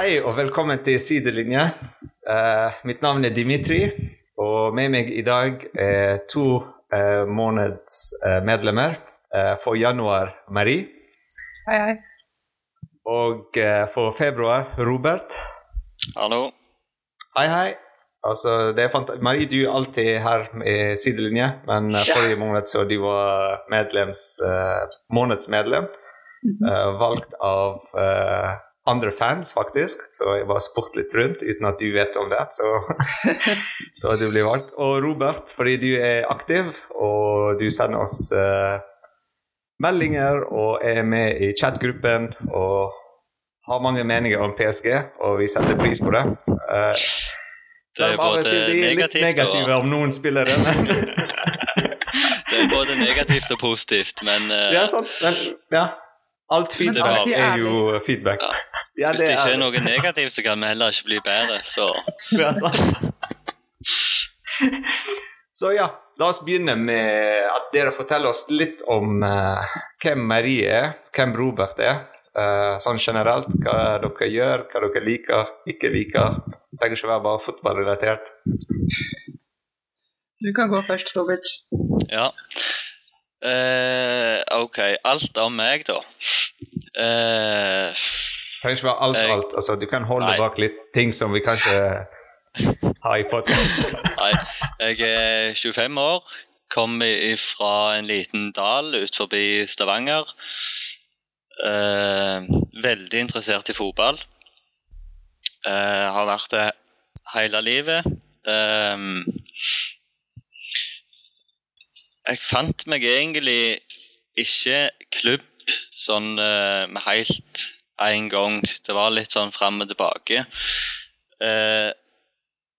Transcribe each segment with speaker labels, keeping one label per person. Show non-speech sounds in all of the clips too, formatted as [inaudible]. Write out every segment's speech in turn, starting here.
Speaker 1: Hei og velkommen til Sidelinje. Uh, mitt navn er Dimitri, og med meg i dag er to uh, månedsmedlemmer. Uh, for januar Marie.
Speaker 2: Hei, hei.
Speaker 1: Og uh, for februar Robert.
Speaker 3: Hallo.
Speaker 1: Hei, hei. Altså, det er fant Marie, du er alltid her med sidelinje, men ja. forrige måned så du var medlems, månedsmedlem. -hmm. valgt av andre fans, faktisk. Så jeg bare spurte litt rundt uten at du vet om det. Så, [laughs] så du blir valgt. Og Robert, fordi du er aktiv, og du sender oss uh, meldinger og er med i chatgruppen og har mange meninger om PSG, og vi setter pris på det. Uh, selv om av og til de er litt negative og... om noen spillere. Men [laughs]
Speaker 3: det er både negativt og positivt, men uh...
Speaker 1: Ja, sant. Men, ja. Alt feedback er jo feedback. Ja.
Speaker 3: Ja, Hvis det ikke er noe negativt, så kan vi heller ikke bli bedre, så [laughs]
Speaker 1: Det er sant. Så ja, la oss begynne med at dere forteller oss litt om uh, hvem Marie er, hvem Robert er. Uh, sånn generelt, hva dere gjør, hva dere liker, ikke liker. Det trenger ikke være bare fotballrelatert.
Speaker 2: Du kan gå først, Robert.
Speaker 3: Ja. Uh, ok, alt om meg, da. Uh,
Speaker 1: trenger ikke være alt, jeg, alt. Altså, du kan holde nei. bak litt ting som vi kanskje har i podkast. [laughs]
Speaker 3: nei, jeg er 25 år. Kom fra en liten dal ut forbi Stavanger. Uh, veldig interessert i fotball. har vært det hele livet. Um, jeg fant meg egentlig ikke klubb sånn uh, med helt en gang. Det var litt sånn fram og tilbake. Uh,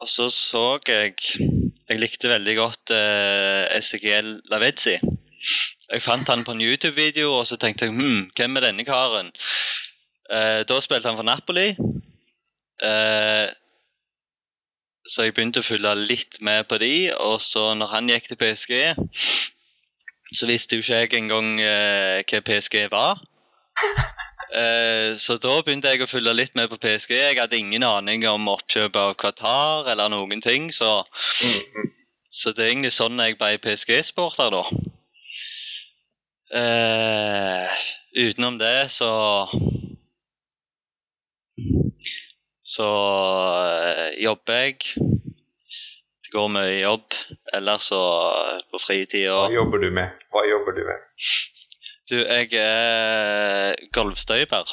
Speaker 3: og så så jeg Jeg likte veldig godt uh, Ezekiel Lavezzi. Jeg fant han på en YouTube-video, og så tenkte jeg hm, hvem er denne karen? Uh, da spilte han for Napoli. Uh, så jeg begynte å følge litt med på de, og så når han gikk til PSG, så visste jo ikke jeg engang eh, hva PSG var. [laughs] Eh, så da begynte jeg å følge litt med på PSG. Jeg hadde ingen aning om oppkjøp av Qatar eller noen ting, så, så det er egentlig sånn jeg ble PSG-sporter, da. Eh, utenom det så så øh, jobber jeg. Det går mye jobb. Ellers så på fritida
Speaker 1: Hva jobber du med? Hva jobber du med?
Speaker 3: Du, jeg er gulvstøper.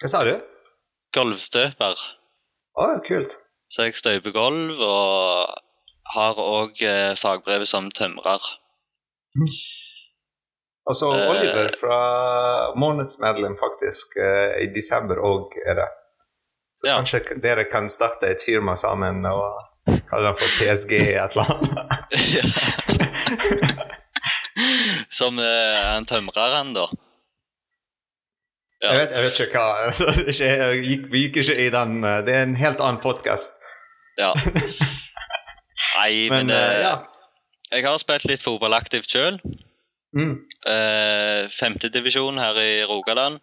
Speaker 1: Hva sa du?
Speaker 3: Gulvstøper.
Speaker 1: Å, oh, kult.
Speaker 3: Så jeg støper gulv, og har òg eh, fagbrevet som tømrer. Mm.
Speaker 1: Altså Oliver fra månedsmedlem, faktisk, eh, i desember òg er det. Så ja. kanskje dere kan starte et firma sammen og kalle det for PSG et eller annet.
Speaker 3: Som uh, en tømreren, da.
Speaker 1: Ja. Jeg, vet, jeg, vet, ikke hva [laughs] altså, gikk, Vi gikk ikke i den eh, Det er en helt annen podkast.
Speaker 3: Ja. [laughs] Nei, men, men uh, ja. Jeg har spilt litt fotballaktivt sjøl. Mm. Uh, Femtedivisjon her i Rogaland.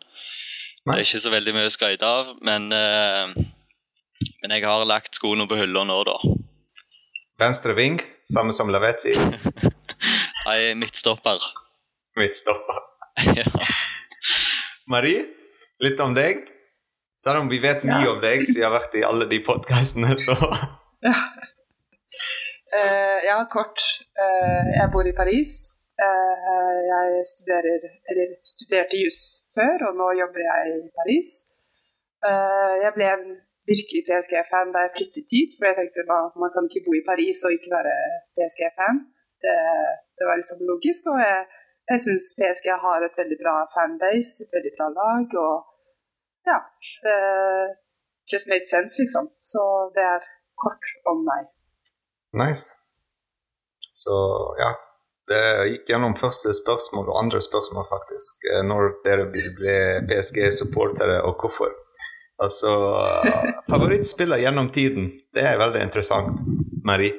Speaker 3: Det er ikke så veldig mye å skryte av, men, uh, men jeg har lagt skoene på hylla nå, da.
Speaker 1: Venstre ving, samme som Lavetzi? [laughs]
Speaker 3: Nei, midtstopper.
Speaker 1: Midtstopper. [laughs] ja. Marie, litt om deg. Selv om vi vet mye ja. om deg, siden jeg har vært i alle de podkastene, så
Speaker 2: ja. Uh, [laughs] ja, kort. Uh, jeg bor i Paris. Eh, jeg studerer, eller studerte juss før, og nå jobber jeg i Paris. Eh, jeg ble en virkelig PSG-fan da jeg flyttet hit, for jeg tenkte at man kan ikke bo i Paris og ikke være PSG-fan. Det, det, var liksom logisk, og jeg, jeg syns PSG har et veldig bra fanbase, et veldig bra lag, og ja det Just made sense, liksom. Så det er kort om meg.
Speaker 1: Nice. Så ja, det gikk gjennom første spørsmål og andre spørsmål, faktisk, eh, når dere ble PSG-supportere, og hvorfor. Altså [laughs] Favorittspiller gjennom tiden, det er veldig interessant. Marie?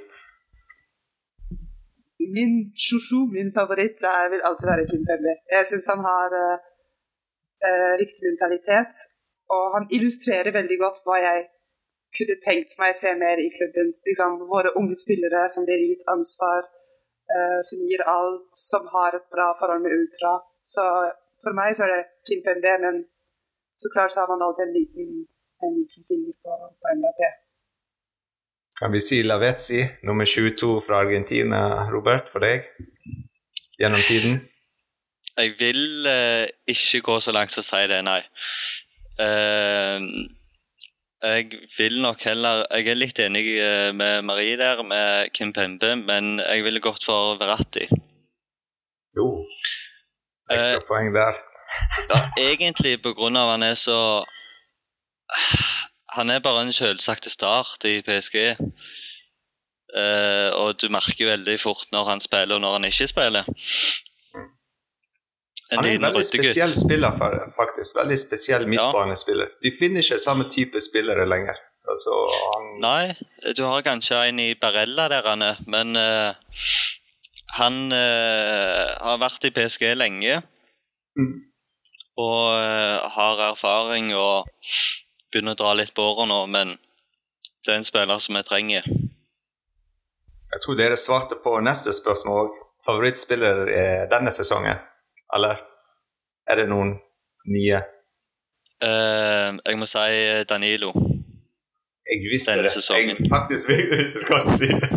Speaker 2: Min chouchou, min favoritt, er, vil alltid være Kim Pembe. Jeg syns han har uh, riktig mentalitet, Og han illustrerer veldig godt hva jeg kunne tenkt meg å se mer i klubben. Liksom, våre unge spillere som blir gitt ansvar, uh, som gir alt, som har et bra forhold med Ultra. Så for meg så er det Kim men så klart så har man alltid en liten, en liten finger på, på MBP.
Speaker 1: Kan vi si Lavezzi, nummer 22 fra Argentina, Robert, for deg? Gjennom tiden?
Speaker 3: Jeg vil eh, ikke gå så langt som å si det, nei. Uh, jeg vil nok heller Jeg er litt enig eh, med Marie der, med Kim Pembe, men jeg ville gått for Verratti.
Speaker 1: Jo. Ekstra uh, poeng der.
Speaker 3: ja, egentlig på grunn av han er så Han er bare en selvsagt start i PSG. Uh, og du merker veldig fort når han spiller og når han ikke spiller.
Speaker 1: Han er en veldig spesiell spiller, faktisk. Veldig spesiell midtbanespiller. De finner ikke samme type spillere lenger. Altså, han...
Speaker 3: Nei, du har kanskje en i Barella der, Anne, men uh, han uh, har vært i PSG lenge. Mm. Og uh, har erfaring og begynner å dra litt på åra nå, men det er en spiller som jeg trenger.
Speaker 1: Jeg tror dere svarte på neste spørsmål òg. Favorittspiller denne sesongen? Eller er det noen nye?
Speaker 3: Uh, jeg må si Danilo.
Speaker 1: Jeg visste Denne det. Sesongen. Jeg faktisk visste hva du sier.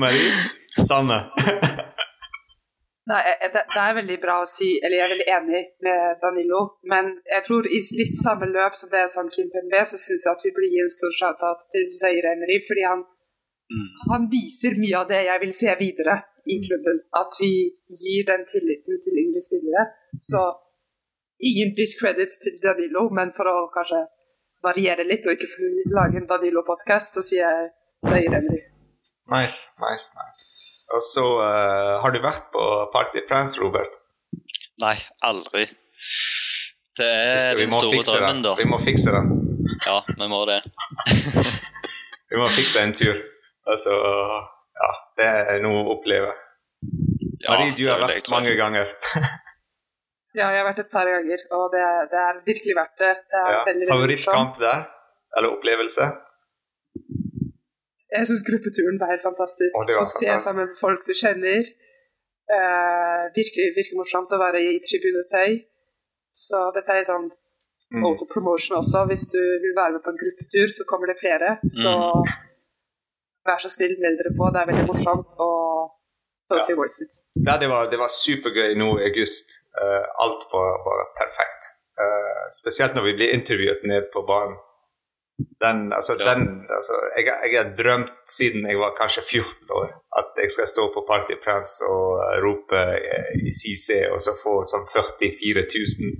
Speaker 1: Marie? Samme. [laughs]
Speaker 2: Nei, det, det, er veldig bra å si, eller jeg er veldig enig med Danilo, men jeg tror i litt samme løp som det er som Kim PMB, så syns jeg at vi blir gi en stor shout-out til Zaire Emery, fordi han, mm. han viser mye av det jeg vil se videre i klubben. At vi gir den tilliten til yngre spillere. Så ingen discredit til Danilo, men for å kanskje variere litt og ikke lage en Danilo-podkast, så sier jeg Zaire Emry.
Speaker 1: Nice, nice, nice. Og så uh, har du vært på Park de Prance, Robert?
Speaker 3: Nei, aldri. Det er den store drømmen, da.
Speaker 1: Vi må fikse den.
Speaker 3: ja, vi må det. [laughs]
Speaker 1: vi må fikse en tur. Altså ja, det er noe å oppleve. Ja, Marie, du har vært mange ganger. [laughs]
Speaker 2: ja, jeg har vært et par ganger, og det, det er virkelig verdt det. det
Speaker 1: ja. Favorittkamp der? Eller opplevelse?
Speaker 2: Jeg syns gruppeturen var helt fantastisk. Å se sammen med folk du kjenner. Uh, virkelig, virkelig morsomt å være i tribunetøy. Så dette er sånn mm. promotion også. Hvis du vil være med på en gruppetur, så kommer det flere. Så mm vær så snill, meld dere på. Det er veldig morsomt. og totally ja. worth it.
Speaker 1: Ja, det var, det var supergøy nå i august. Uh, alt var, var perfekt. Uh, spesielt når vi blir intervjuet ned på baren. Den, altså, ja. den, altså, jeg, jeg har drømt siden jeg var kanskje 14 år at jeg skal stå på Party Prance og rope i CC og så få sånn 44 000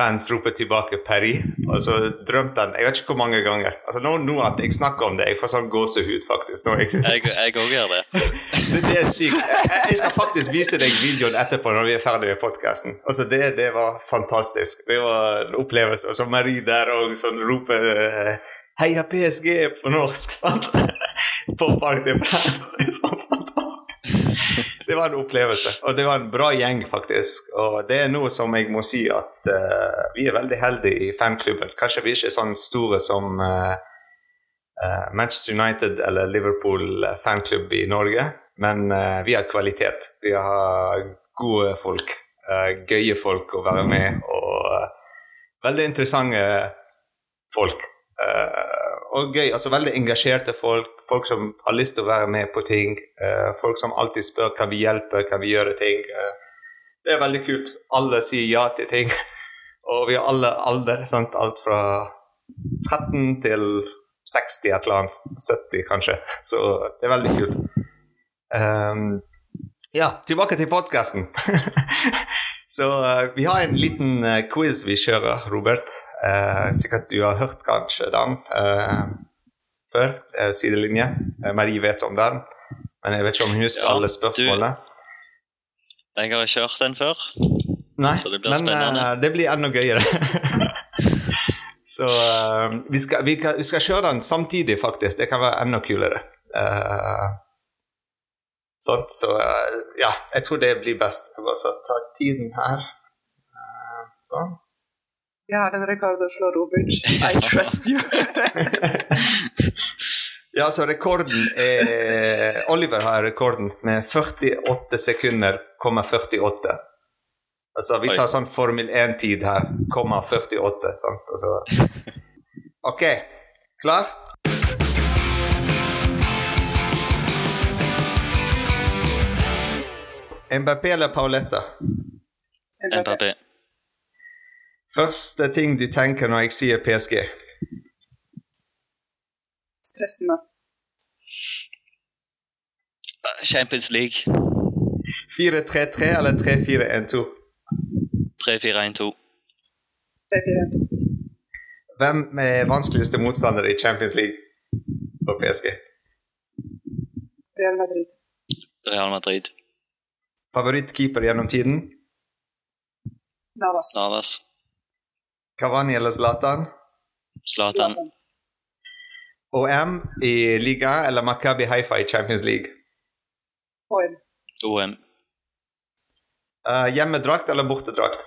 Speaker 1: fans roper tilbake 'Paris'. Og så drømte han Jeg vet ikke hvor mange ganger. Altså Nå, nå at jeg snakker om det, jeg får sånn gåsehud, faktisk. Nå,
Speaker 3: jeg òg gjør det. [laughs]
Speaker 1: det. det. er sykt. Jeg, jeg, skal faktisk vise deg videoen etterpå når vi er ferdig med podkasten. Altså, det, det, var fantastisk. Det var en opplevelse. Og så Marie der og sånn roper 'Heia PSG' på norsk, [laughs] sant? på Park de Presse. Det er så fantastisk det var en opplevelse. Og det var en bra gjeng, faktisk. Og det er noe som jeg må si at uh, vi er veldig heldige i fanklubben. Kanskje vi ikke er sånn store som uh, uh, Manchester United eller Liverpool fanklubb i Norge, men vi har kvalitet. Vi har gode folk, gøye folk å være med, og veldig interessante folk. Og gøy, altså veldig engasjerte folk folk som har lyst til å være med på ting. Uh, folk som alltid spør kan vi hjelpe, kan vi gjøre ting. Uh, det er veldig kult. Alle sier ja til ting. [laughs] Og vi har alle alder. Sant? Alt fra 13 til 60 et eller annet. 70 kanskje. Så det er veldig kult. Um, ja, tilbake til podkasten. [laughs] Så uh, vi har en liten uh, quiz vi kjører, Robert. Uh, sikkert du har hørt kanskje den før, sidelinje. Marie vet om den, men jeg vet ikke om hun husker ja, alle spørsmålene.
Speaker 3: Du, jeg har ikke hørt den før,
Speaker 1: Nei, så det blir men, spennende. Det blir enda gøyere. [laughs] så vi, skal, vi, vi, skal, kjøre den samtidig, faktisk. Det kan være enda kulere. Uh, så ja, jeg tror det blir best. Jeg bare ta tiden her. sånn.
Speaker 2: Jeg har en rekord å slå, Robert. I trust you. [laughs]
Speaker 1: Ja, så rekorden er Oliver har rekorden med 48 sekunder, komma 48. Altså, vi tar sånn Formel 1-tid her. Komma 48, sant? Altså. OK. Klar? Mbappé eller Pauletta?
Speaker 3: Mbappé.
Speaker 1: Første ting du tenker når jeg sier PSG?
Speaker 2: Stressende.
Speaker 3: Champions League.
Speaker 1: 4-3-3 eller 3-4-1-2?
Speaker 3: 3-4-1-2.
Speaker 2: 3-4-1-2.
Speaker 1: Hvem er vanskeligste motstander i Champions League for PSG?
Speaker 2: Real Madrid.
Speaker 3: Real Madrid.
Speaker 1: Favorittkeeper gjennom tiden?
Speaker 2: Navas.
Speaker 3: Navas.
Speaker 1: Kavani eller Zlatan?
Speaker 3: Zlatan.
Speaker 1: OM i liga eller Maccabi Haifa i Champions League?
Speaker 2: OM.
Speaker 3: OM.
Speaker 1: Uh, hjemmedrakt eller bortedrakt?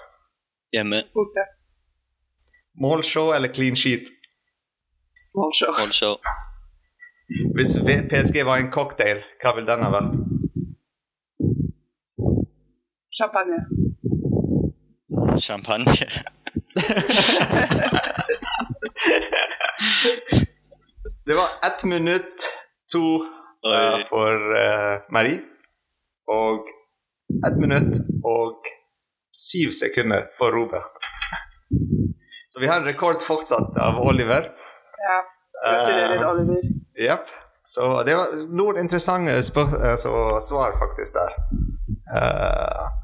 Speaker 3: Hjemme.
Speaker 2: Borte.
Speaker 1: Målshow eller clean sheet?
Speaker 2: Målshow.
Speaker 3: Målshow.
Speaker 1: Hvis PSG var en cocktail, hva ville den ha vært?
Speaker 2: Champagne.
Speaker 3: Champagne. [laughs]
Speaker 1: Det var ett minutt, to uh, for uh, Marie. Og ett minutt og syv sekunder for Robert. [laughs] Så vi har en rekord fortsatt av Oliver.
Speaker 2: Ja. Gratulerer,
Speaker 1: Eh,
Speaker 2: Oliver.
Speaker 1: Jepp. Så det var noen interessante spør altså, svar faktisk der. Uh,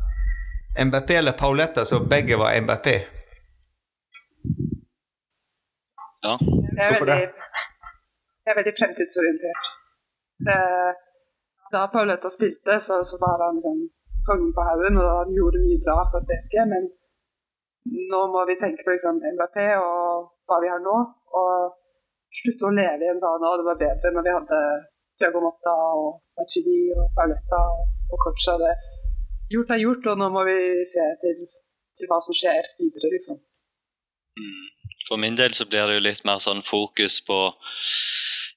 Speaker 1: Mbappé eller Pauletta, så begge var MBP.
Speaker 3: Ja.
Speaker 2: Jeg er
Speaker 1: Hvorfor
Speaker 2: veldig, jeg er veldig fremtidsorientert. Eh, da Pauletta spilte, så, så var han liksom kongen på haugen, og han gjorde mye bra for PSG, men nå må vi tenke på liksom MBP og hva vi har nå, og slutte å leve i en sånn at det var bedre når vi hadde Thiago Motta og Matuidi og Pauletta og, Cocha. Det gjort er gjort, og nå må vi se til, til hva som skjer videre, liksom.
Speaker 3: For min del så blir det jo litt mer sånn fokus på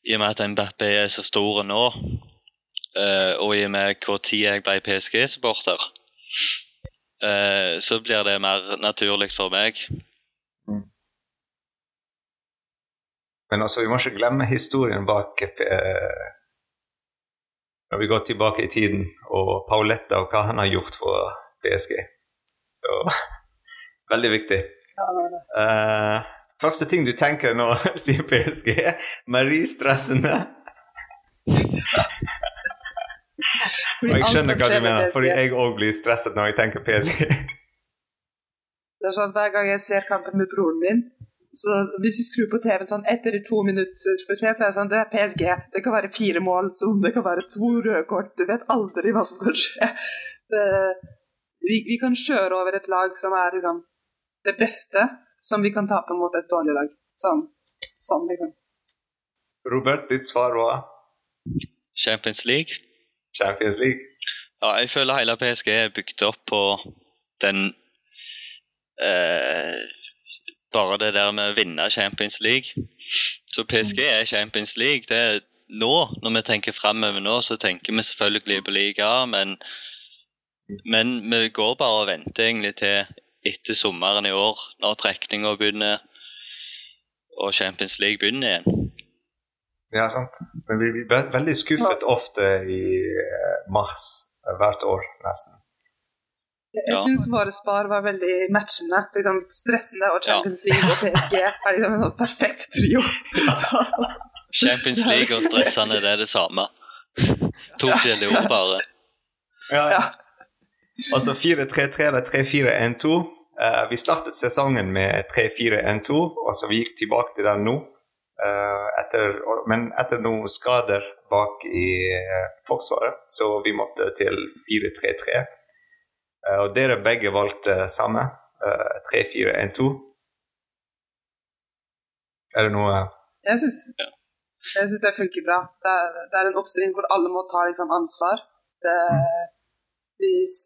Speaker 3: I og med at Mbappé er så stor nå, eh, og i og med hvor tid jeg ble PSG-supporter, eh, så blir det mer naturlig for meg.
Speaker 1: Men altså, vi må ikke glemme historien bak eh, Når vi går tilbake i tiden, og Pauletta og hva han har gjort for PSG. Så [laughs] veldig viktig.
Speaker 2: Ja, det det.
Speaker 1: Eh, første ting du tenker når [laughs] du sier PSG, Marie stressende. [laughs] Og jeg skjønner hva du mener, fordi jeg òg blir stresset når jeg tenker PSG.
Speaker 2: Det er sånn Hver gang jeg ser kampen med broren min, så hvis vi skrur på TV-en sånn etter to minutter for sent, så er det sånn Det er PSG. Det kan være fire mål, som det kan være to røde kort. Du vet aldri hva som kan skje. Det, vi, vi kan kjøre over et lag som er liksom det beste som vi kan tape mot et dårlig lag. Sånn, sånn liksom.
Speaker 1: Robert, ditt svar var
Speaker 3: Champions League.
Speaker 1: Champions League.
Speaker 3: Ja, jeg føler hele PSG er bygd opp på den eh, Bare det der med å vinne Champions League. Så PSG er Champions League. Det er nå, når vi tenker framover nå, så tenker vi selvfølgelig på liga, men, men vi går bare og venter egentlig til etter sommeren i år, når trekninga begynner og Champions League begynner igjen.
Speaker 1: Ja, sant. Men vi blir veldig skuffet ofte i eh, mars eh, hvert år, nesten.
Speaker 2: Jeg,
Speaker 3: Ja.
Speaker 2: syns våre spar var veldig matchende. Liksom stressende og Champions League og PSG er liksom en perfekt trio. [laughs]
Speaker 3: Champions League og stressende, det er det samme. [laughs] To forskjellige ord, bare.
Speaker 2: Ja.
Speaker 1: Altså 4-3-3 eller 3-4-1-2. Uh, vi startet sesongen med 3-4-1-2, og så vi gikk tilbake til den nå. Uh, etter, men etter noen skader bak i uh, Forsvaret, så vi måtte til 4-3-3. Eh, og dere begge valgte samme. eh, 3-4-1-2. Er det noe
Speaker 2: Jeg syns, jeg syns det funker bra. Det er, det er en oppstilling hvor alle må ta liksom, ansvar. Det, hvis,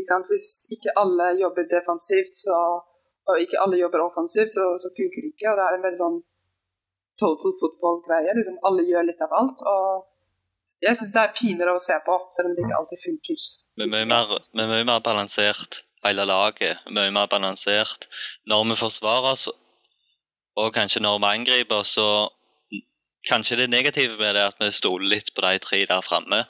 Speaker 2: ikke hvis ikke alle jobber defensivt, så og ikke alle jobber offensivt, så, så funker det ikke. Og det er en veldig sånn total football-greie. Liksom, alle gjør litt av alt. og jeg syns det er finere å se på, selv om det ikke alltid funker.
Speaker 3: Men mye mer, men mye mer balansert, hele laget. Mye mer balansert. Når vi forsvarer oss, og kanskje når vi angriper, så Kanskje det negative med det er at vi stoler litt på de tre der framme.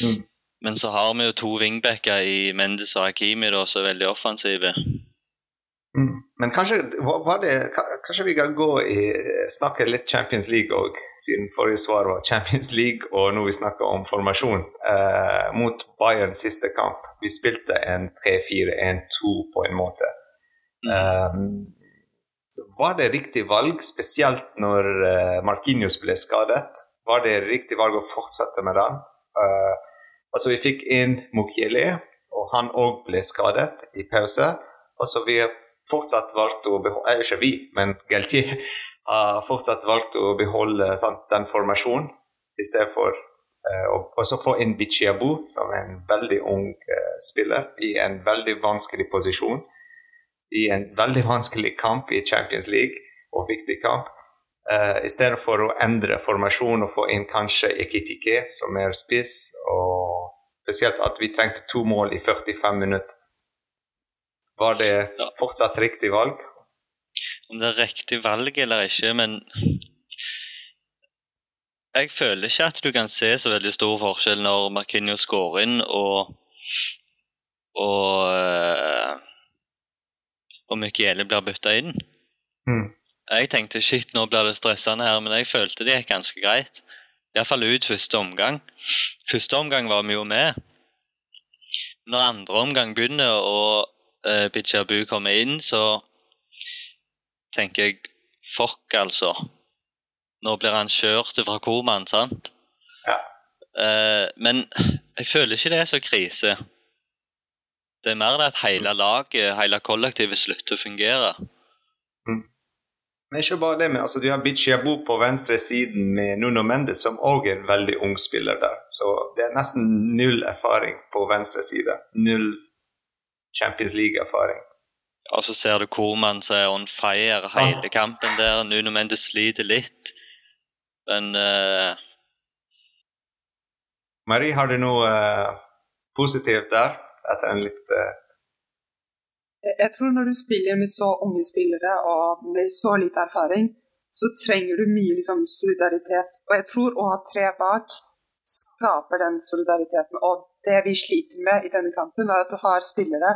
Speaker 1: Mm.
Speaker 3: Men så har vi jo to wingbacker i Mendes og Hakimi da, som er veldig offensive.
Speaker 1: Mm. Men kanskje, var det, kanskje vi kan gå i, snakke litt Champions League òg, siden forrige svar var Champions League, og nå vi snakker om formasjon. Eh, mot Bayerns siste kamp. Vi spilte en 3-4-1-2 på en måte. Mm. Eh, var det riktig valg, spesielt når eh, Markinius ble skadet? Var det riktig valg å fortsette med den? Uh, altså, vi fikk inn Mukiele, og han òg ble skadet i pause. Altså, vi har fortsatt valgt å beholde Ikke vi, men Galtier [laughs] har fortsatt valgt å beholde sant, den formasjonen i stedet for uh, å få inn Bichiabu, som er en veldig ung uh, spiller, i en veldig vanskelig posisjon i en veldig vanskelig kamp i Champions League, og viktig kamp. Uh, I stedet for å endre formasjon og få inn kanskje Ekitike, som er spiss, og spesielt at vi trengte to mål i 45 minutter. Var det fortsatt riktig valg?
Speaker 3: Om det er riktig valg eller ikke, men jeg føler ikke at du kan se så veldig stor forskjell når Marquinhos skårer inn og, og uh, og Michele blir bytta inn. Mm. Jeg tenkte shit, nå blir det stressende her, men jeg følte det gikk ganske greit. Iallfall ut første omgang. Første omgang var vi jo med. Når andre omgang begynner og Bichabu kommer inn, så tenker jeg fuck, altså. Nå blir han kjørt fra komaen, sant?
Speaker 1: Ja.
Speaker 3: Eh, men jeg føler ikke det er så krise. Det er mer det at hele laget, hele kollektivet slutter å fungere.
Speaker 1: Mm. Men ikke bare det, men altså, du har Bichiabu på venstre siden med Nuno Mendes, som òg er en veldig ung spiller der. Så det er nesten null erfaring på venstre side. Null Champions League-erfaring.
Speaker 3: Og så ser du Korman som er on fire Sant. hele kampen der. Nuno Mendes sliter litt. Men uh...
Speaker 1: Marie, har du noe uh, positivt der? etter en litt uh...
Speaker 2: Jeg tror når du spiller med så unge spillere og med så lite erfaring, så trenger du mye liksom, solidaritet. Og jeg tror å ha tre bak skaper den solidariteten. Og det vi sliter med i denne kampen, er at du har spillere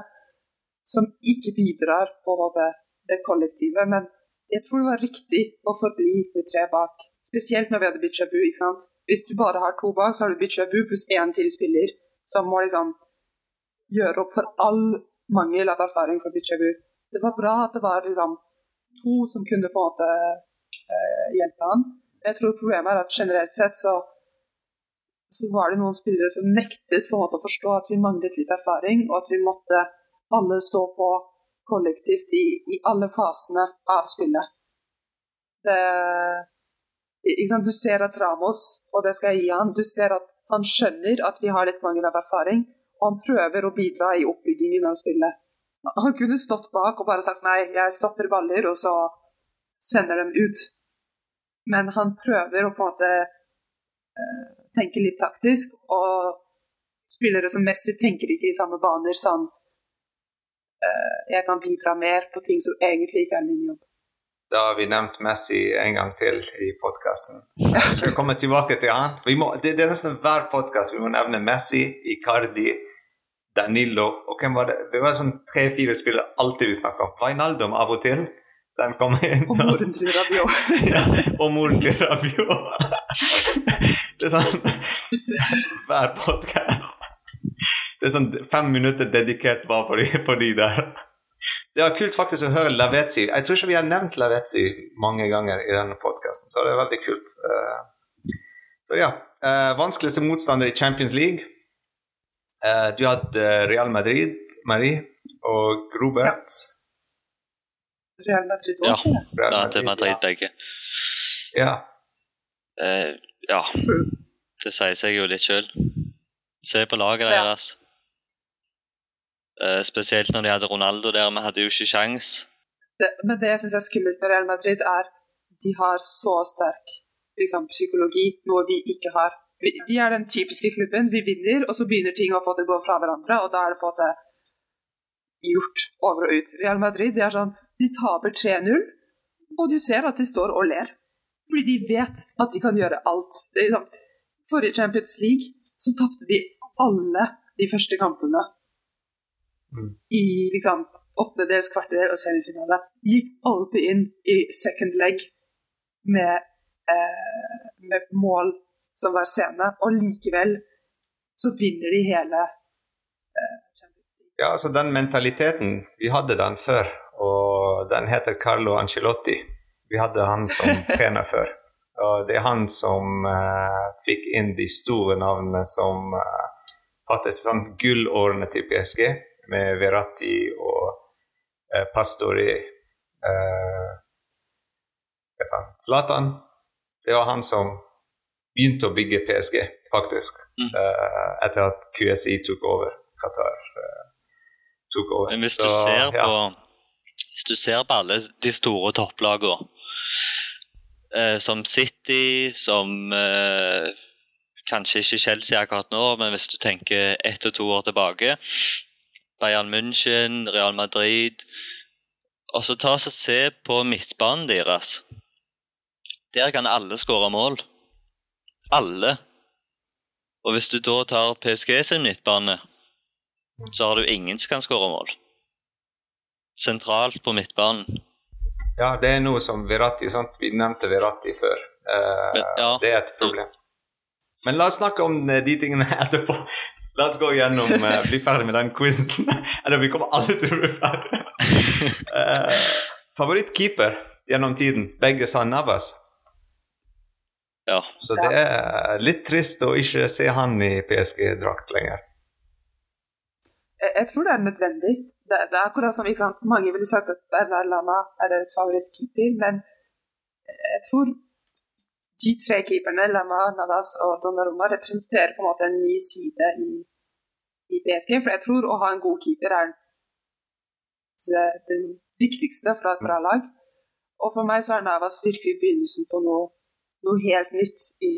Speaker 2: som ikke bidrar på det kollektive. Men jeg tror det var riktig å forbli med tre bak. Spesielt når vi hadde Bichabu. ikke sant? Hvis du bare har to bak, så har du Bichabu pluss én til spiller som må liksom gjøre opp for all mangel av erfaring for Bichabu. Det var bra at det var liksom, to som kunne på en måte eh, hjelpe han. Jeg tror problemet er at generelt sett så, så var det noen spillere som nektet på en måte å forstå at vi manglet litt erfaring, og at vi måtte alle stå på kollektivt i, i alle fasene av spillet. Det, du ser at Ramos, og det skal jeg gi han, du ser at han skjønner at vi har litt mangel av erfaring, og han prøver å bidra i oppbyggingen av spillet. Han kunne stått bak og bare sagt nei, jeg stopper baller, og så sender dem ut. Men han prøver å på en måte uh, tenke litt taktisk, og spillere som Messi tenker ikke i samme baner sånn uh, Jeg kan bidra mer på ting som egentlig ikke er min jobb.
Speaker 1: Da har vi nevnt Messi en gang til i podkasten. Vi skal komme tilbake til han. Må, det, det, er nesten hver podkast vi må nevne Messi, Icardi, Danilo og hvem var det? Det var sånn tre-fire spillere alltid vi snakka om. Vainaldum av og til. Den kom inn.
Speaker 2: Og moren til Rabiot. [laughs]
Speaker 1: ja, og moren til Rabiot. Det er sånn hver podkast. Det er sånn fem minutter dedikert bare for de, for de der. Det var kult faktisk å høre Lavetzi. Jeg tror ikke vi har nevnt Lavetzi mange ganger i denne podkasten, så det er veldig kult. Eh, så ja. Eh, vanskeligste motstander i Champions League. Uh, du hadde Real Madrid, Marie, og Robert.
Speaker 2: Ja. Real Madrid
Speaker 3: òg? Ja, Real Madrid, Madrid ja. begge.
Speaker 1: Ja.
Speaker 3: Uh, ja. Det sier seg jo litt sjøl. Se på laget deres. Eh, spesielt når de hadde Ronaldo der. Vi hadde jo ikke sjans.
Speaker 2: det, men det jeg syns er skummelt med Real Madrid, er de har så sterk liksom, psykologi, noe vi ikke har. Vi, vi, er den typiske klubben. Vi vinner, og så begynner ting å på gå fra hverandre, og da er det på en måte gjort over og ut. Real Madrid de er sånn, de taper 3-0, og du ser at de står og ler. Fordi de vet at de kan gjøre alt. Liksom, forrige Champions League så tapte de alle de første kampene. Mm. I liksom åttendedels, kvartedel og semifinale. Gikk alltid inn i second leg med, eh, med mål som var sene, og likevel så vinner de hele
Speaker 1: eh, Ja, altså den mentaliteten, vi hadde den før, og den heter Carlo Angelotti. Vi hadde han som [laughs] trener før. Og det er han som uh, fikk inn de store navnene som uh, faktisk sånn gullårene til PSG, med Verratti og uh, Pastori. Uh, Zlatan. Det var han som begynte å bygge PSG, faktisk. Mm. etter at QSI tok over. Qatar tok over.
Speaker 3: Men hvis du, Så, ser på, hvis du ser på alle de store topplagene eh, som City, som eh, Kanskje ikke Chelsea akkurat nå, men hvis du tenker ett og to år tilbake Bayern München, Real Madrid Og så ta og se på midtbanen deres. Der kan alle skåre mål. Alle. Og hvis du da tar PSG sin midtbane, så har du ingen som kan skåre mål. Sentralt på midtbanen.
Speaker 1: Ja, det er noe som Virati. sant? Vi nevnte Virati før. Uh, ja. Det er et problem. Men la oss snakke om eh, de tingene [laughs] etterpå. La oss gå gjennom uh, Bli ferdig med den quizen. [laughs] Eller vi kommer alle til å bli ferdig. uh, [laughs] Favorittkeeper gjennom tiden? Begge sa Navas.
Speaker 3: Ja.
Speaker 1: Så det er litt trist å ikke se han i PSG-drakt lenger.
Speaker 2: Jeg, jeg tror det er nødvendig det, det, er akkurat som sant, Mange ville sagt at Bernard Lama er deres favorittkeeper, men jeg tror de tre keeperne, Lama, Navas og Donnarumma, representerer på en måte en ny side i, i PSG. For jeg tror å ha en god keeper er det viktigste fra et bra lag. Og for meg så er Navas virkelig begynnelsen på noe, noe helt nytt i,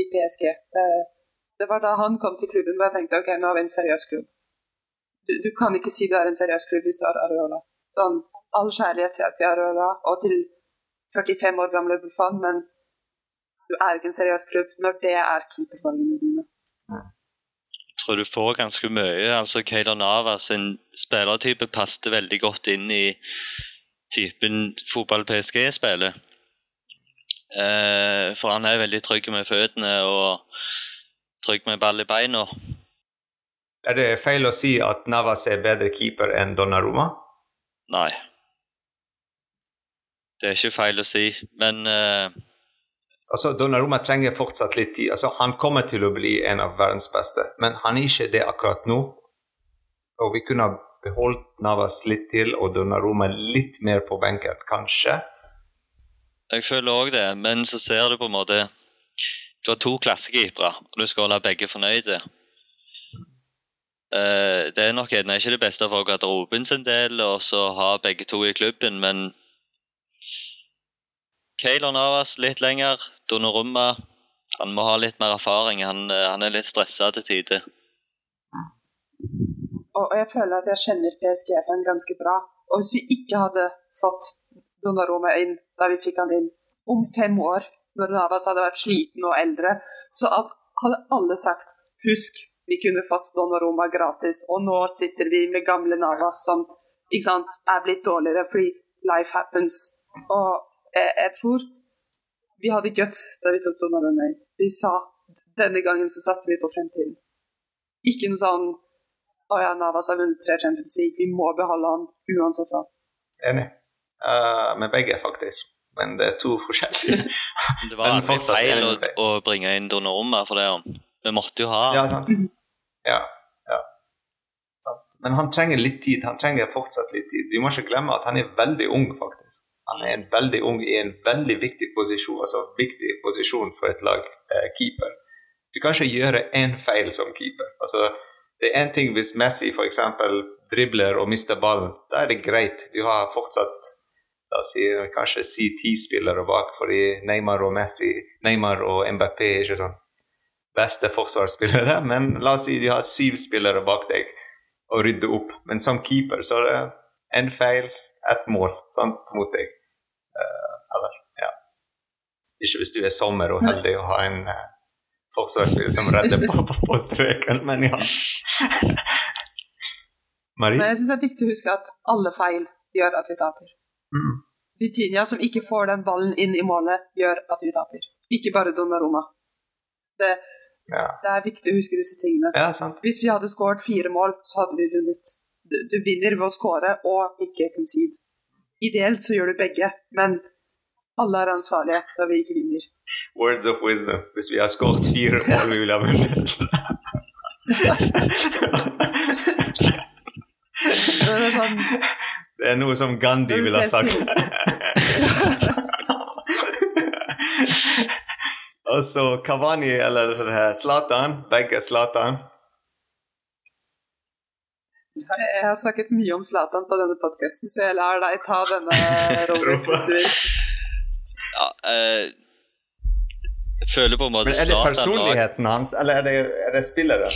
Speaker 2: i PSG. Det, det, var da han kom til klubben hvor jeg tenkte ok, nå har vi en seriøs klubb du, kan ikke si du er en seriøs klubb hvis du har Areola. Sånn, all kjærlighet til, Areola og til 45 år gamle Buffon, men du er ikke en seriøs klubb når det er keepervalgene dine.
Speaker 3: Jeg tror du får ganske mye. altså Keylor Navas sin spillertype passet veldig godt inn i typen fotball PSG spiller. Eh, for han er veldig trygg med føttene og trygg med ball i beina.
Speaker 1: Er det feil å si at Navas er bedre keeper enn Donnarumma?
Speaker 3: Nei. Det er ikke feil å si, men uh...
Speaker 1: Altså, Donnarumma trenger fortsatt litt tid. Altså, han kommer til å bli en av verdens beste, men han er ikke det akkurat nå. Og vi kunne ha beholdt Navas litt til og Donnarumma litt mer på benken, kanskje.
Speaker 3: Jeg føler òg det, men så ser du på en måte Du har to klassekeepere, og du skal holde begge fornøyde. Uh, det er nok gjerne ikke det beste for garderoben sin del å ha begge to i klubben, men Keylor Navas litt lenger. Donorumma han må ha litt mer erfaring. Han, eh, han er litt stressa til tider.
Speaker 2: Og jeg føler at jeg kjenner PSG-fan ganske bra. Og hvis vi ikke hadde fått Donnarumma inn da vi fikk han inn om fem år, når Navas hadde vært sliten og eldre, så hadde alle sagt husk vi kunne fått Donnaroma gratis, og nå sitter vi med gamle Navas som sant, er blitt dårligere fordi life happens. Og jeg, jeg tror vi hadde guts da vi tok Donnaroma inn. Vi sa denne gangen så satser vi på fremtiden. Ikke noe sånn å ja, Navas har vunnet tre Champions League, vi må beholde han uansett hva.
Speaker 1: Enig. Uh, med begge, faktisk. Men det er to forskjellige. [laughs]
Speaker 3: det var en feil å, å, bringe inn Donnarumma for det. Vi måtte jo ha
Speaker 1: Ja, sant. Ja. ja. Men han trenger litt tid. Han trenger fortsatt litt tid. Vi må ikke glemme at han er veldig ung, faktisk. Han er veldig ung i en veldig viktig posisjon, altså viktig posisjon for et lag, eh, keeper. Du kan ikke gjøre én feil som keeper. Altså, det er én ting hvis Messi f.eks. dribler og mister ballen, da er det greit. Du har fortsatt la oss si, kanskje si ti spillere bak, fordi Neymar og Messi, Neymar og Mbappé ikke sånn beste forsvarsspillere, men la oss si du har syv spillere bak deg og rydde opp. Men som keeper så er det en feil, ett mål sant, mot deg. Uh, eller, ja. Ikke hvis du er sommer og heldig og har en uh, forsvarsspiller som redder på, på, streken, men ja.
Speaker 2: Marie? Men jeg syns det er viktig å huske at alle feil gjør at vi taper. Mm. Vitinha som ikke får den ballen inn i målet, gjør at vi taper. Ikke bare Donnaroma. Det, ja. det er viktig å huske disse tingene.
Speaker 1: Ja,
Speaker 2: Hvis vi hadde skåret fire mål, så hadde vi vunnet. Du, du vinner ved å skåre og ikke concede. Ideelt så gjør du begge, men alle er ansvarlige da vi ikke vinner.
Speaker 1: Words of wisdom. Hvis vi har skåret fire mål, vi ville ha vunnet. [laughs] det, er sånn, det er noe som Gandhi ville ha sagt. [laughs] Og så Kavani eller Zlatan. Begge Zlatan.
Speaker 2: Jeg har snakket mye om Zlatan på denne podkasten, så jeg lar deg ta denne [laughs] rollen hvis du vil.
Speaker 3: Ja, eh, jeg føler på en måte
Speaker 1: Men Er det personligheten hans, eller er det, er det spillere?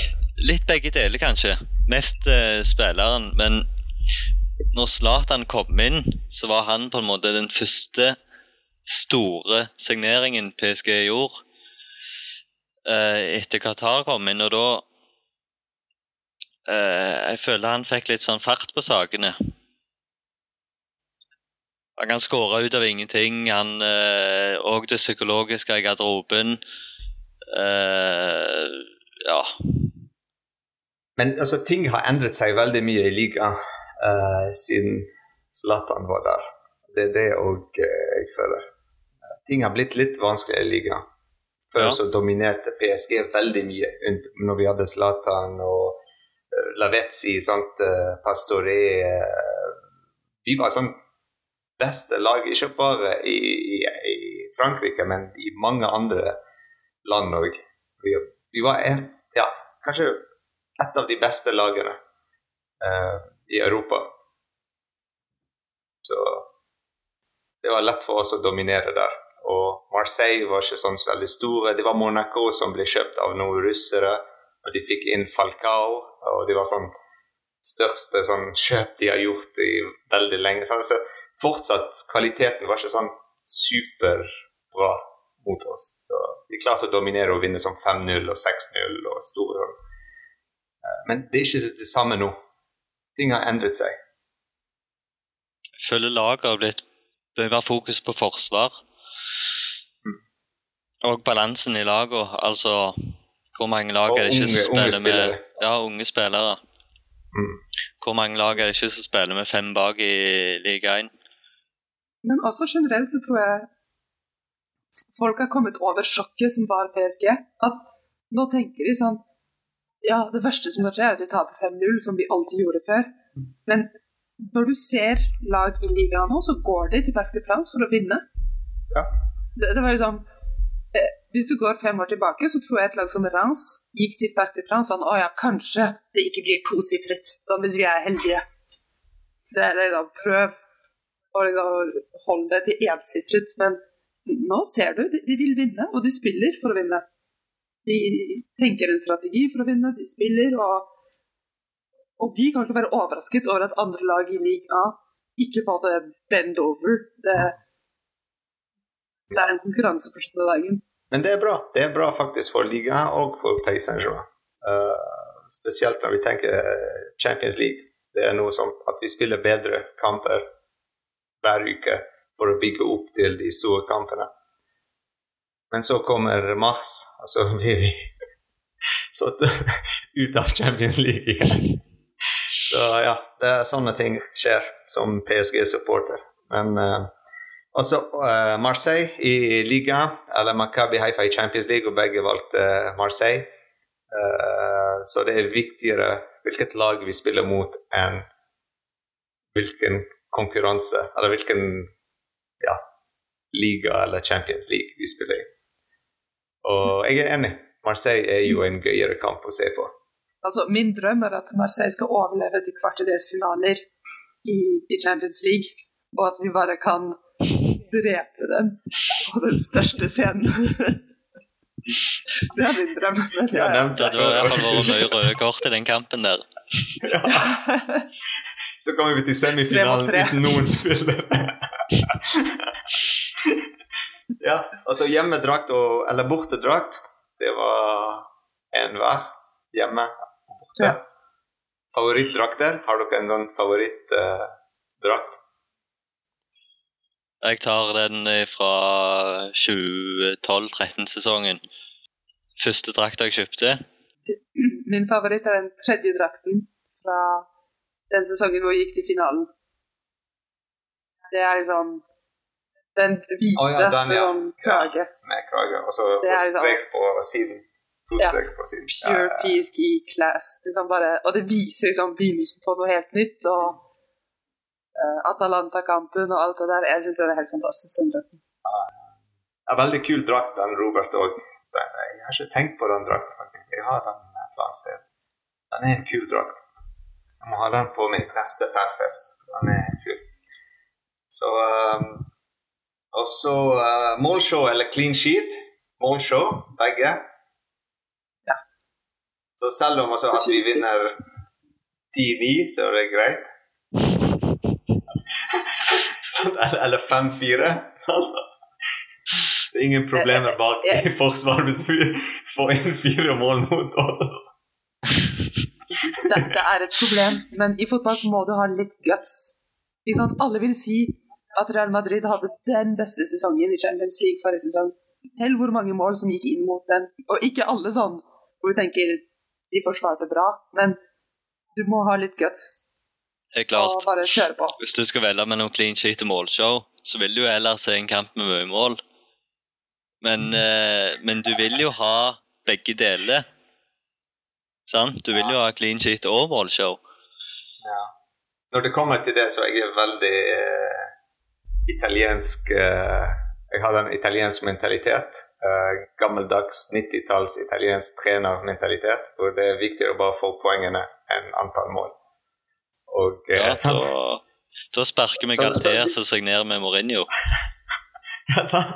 Speaker 3: Litt begge deler, kanskje. Mest eh, spilleren. Men når Zlatan kom inn, så var han på en måte den første store signeringen PSG gjorde etter Qatar kom inn, og da eh, Jeg føler han fikk litt sånn fart på sakene. Han kan skåre ut av ingenting. Han òg eh, det psykologiske i garderoben. Eh, ja.
Speaker 1: Men altså, ting har endret seg veldig mye i ligaen uh, siden Zlatan var der. Det er det òg uh, jeg føler. Ting har blitt litt vanskeligere i ligaen. Før ja. så dominerte PSG veldig mye når vi hadde Zlatan og uh, Lavetzi, sant? Uh, Pastore Vi var sånn beste lag, ikke bare i, i, i, Frankrike, men i mange andre land òg. Vi, vi, var en, ja, kanskje et av de beste lagene. Uh, i Europa. Så det var lett for oss å dominere der. Og Marseille var ikke sånn så veldig store. Det var Monaco som ble kjøpt av noen russere. Og de fikk inn Falcao, og det var sånn største sånn kjøp de har gjort i veldig lenge. Så fortsatt, kvaliteten var ikke sånn superbra mot oss. Så de klarte å dominere og vinne sånn 5-0 og 6-0 og store sånn. Eh, men det er ikke det samme nå ting har endret seg.
Speaker 3: Jeg føler laget har blitt være fokus på forsvar. Mm. Og balansen i laget. Altså hvor mange lag er det ikke som spiller med Ja, unge spillere. Mm. Hvor mange lag er det ikke som spiller med fem bak i liga 1?
Speaker 2: Men også generelt så tror jeg folk har kommet over sjokket som var PSG. At nå tenker de sånn ja, det verste som kan skje, er at de taper 5-0, som vi alltid gjorde før. Men når du ser lag i ligaen nå, så går de til Berkeley Plans for å vinne. Ja. Det, det, var liksom eh, Hvis du går fem år tilbake, så tror jeg et lag som Rans gikk til Parc sånn Å ja, kanskje det ikke blir tosifret, sånn hvis vi er heldige. Det er liksom Prøv å liksom, holde det til ensifret. Men nå ser du, de, de vil vinne, og de spiller for å vinne. De tenker en strategi for å vinne, de spiller, og, og vi kan ikke være overrasket over at andre lag i liga ikke på at bend over. Det, det er en konkurranse for slutten dagen.
Speaker 1: Men det er bra. Det er bra faktisk for liga og for Paris Saint-Germain. Uh, spesielt når vi tenker Champions League. Det er noe som at vi spiller bedre kamper hver uke for å bygge opp til de store kampene. Men så kommer mars, og så blir vi [laughs] satt ut av Champions League igjen. Så ja, det er sånne ting skjer som PSG-supporter. Men uh, også uh, Marseille i liga, eller Makabi Haifa i Champions League, og begge valgte Marseille. Uh, så det er viktigere hvilket lag vi spiller mot, enn hvilken konkurranse, eller hvilken ja, liga eller Champions League vi spiller i. Og jeg er enig. Marseille er jo en gøyere kamp å se på.
Speaker 2: Altså, min drøm er at Marseille skal overleve til kvartedelsfinaler i, i Champions League, og at vi bare kan drepe dem på den største scenen. [laughs] det er min drøm. Men
Speaker 1: Jeg har nevnt
Speaker 3: at
Speaker 1: det
Speaker 3: fall vært mye røde kort i den kampen der. [laughs]
Speaker 1: Så kommer vi til semifinalen uten noen spillere. [laughs] ja, altså hjemmedrakt og, eller bortedrakt, det var én hver. Hjemme og borte.
Speaker 2: Ja.
Speaker 1: Favorittdrakter? Har dere en sånn favorittdrakt?
Speaker 3: Jeg tar den fra 2012-13-sesongen. Første drakta jeg kjøpte. [clears throat]
Speaker 2: Min favoritt er den tredje drakten fra den sesongen hvor vi gikk til finalen. Det er liksom den hvite
Speaker 1: oh, ja, den,
Speaker 2: med
Speaker 1: ja.
Speaker 2: med krage.
Speaker 1: med krage, og så
Speaker 2: er sånn-
Speaker 1: strek på siden. To
Speaker 2: Ja.
Speaker 1: strek på siden.
Speaker 2: Pure
Speaker 1: Ja, ja.
Speaker 2: PSG class. Liksom bare, og det viser liksom begynnelsen på noe helt nytt. Og Atalanta-kampen og alt det der. Jeg syns det er helt fantastisk. den drakten.
Speaker 1: Ja, veldig kul drakt, den Robert òg. Jeg har ikke tenkt på den drakten, faktisk. Jeg har den et eller annet sted. Den er en kul drakt. Jeg må ha den på min neste fanfest. Den er kul. Så um, Og så uh, målshow eller clean sheet. Målshow, begge.
Speaker 2: Ja.
Speaker 1: Så selv om altså, vi vinner 10-9, så er det greit. Eller eller 5-4. Det er ingen problemer bak i forsvaret hvis vi får inn fire mål mot oss.
Speaker 2: Det, det er et problem, men i fotball så må du ha litt guts. Alle vil si at Real Madrid hadde den beste sesongen i Champions League forrige sesong. Tell hvor mange mål som gikk inn mot dem. Og ikke alle sånn hvor du tenker de forsvarte bra, men du må ha litt guts
Speaker 3: Det klart.
Speaker 2: og bare kjøre på.
Speaker 3: Hvis du skal velge mellom clean sheet og målshow, så vil du jo heller se en kamp med mye mål. Men, eh, men du vil jo ha begge deler. Sant? Du vil jo ha clean sheet og målshow.
Speaker 1: Når det kommer til det, så er jeg veldig eh, italiensk eh, Jeg har en italiensk mentalitet. Eh, gammeldags 90-talls italiensk trenermentalitet. Hvor det er viktigere å bare få poengene enn antall mål. Og eh,
Speaker 3: Ja,
Speaker 1: sant?
Speaker 3: da, da sparker vi
Speaker 1: Så-
Speaker 3: Galtier som seg ned med Mourinho. [laughs]
Speaker 1: Ja, sant?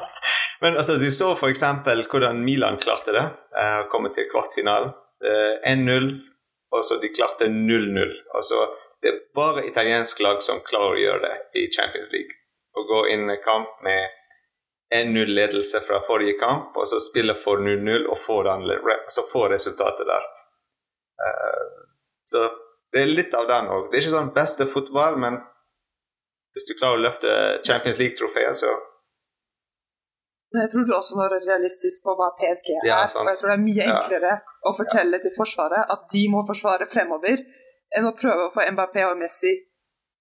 Speaker 1: Men altså, du så f.eks. hvordan Milan klarte det. eh, komme til kvartfinalen. Eh, 1-0, og så de klarte 0-0. Altså, det er bare italiensk lag som klarer å gjøre det i Champions League. Å gå inn i kamp med 1-0-ledelse fra forrige kamp, og så spille for 0-0 og få, den, så få resultatet der. Eh, så det er litt av den òg. Det er ikke sånn beste fotball, men hvis du klarer å løfte Champions League-trofeet, så
Speaker 2: Men jeg tror du også må være realistisk på hva PSG er.
Speaker 1: Ja,
Speaker 2: og jeg tror det er mye
Speaker 1: Ja.
Speaker 2: enklere å fortelle til Forsvaret at de må forsvare fremover, enn å prøve å få Mbappé og Messi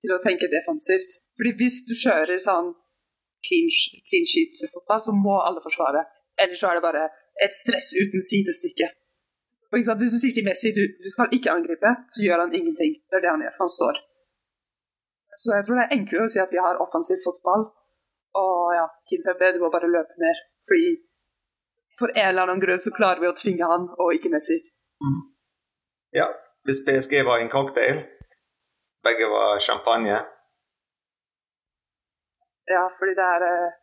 Speaker 2: til å tenke defensivt. Fordi hvis du kjører sånn clean, clean sheet-fotball, så må alle forsvare. Ellers så er det bare et stress uten sidestykke. Hvis du sier til Messi du, du skal ikke angripe, så gjør han ingenting. Det er det han gjør. Han står. Så jeg tror det er enklere å si at vi har offensiv fotball, og ja, Kim Pepe, du må bare løpe mer. Fordi for en eller annen grunn så klarer vi å tvinge han, og ikke Messi.
Speaker 1: Ja, hvis PSG var en cocktail, begge var champagne
Speaker 2: Ja, fordi det er uh,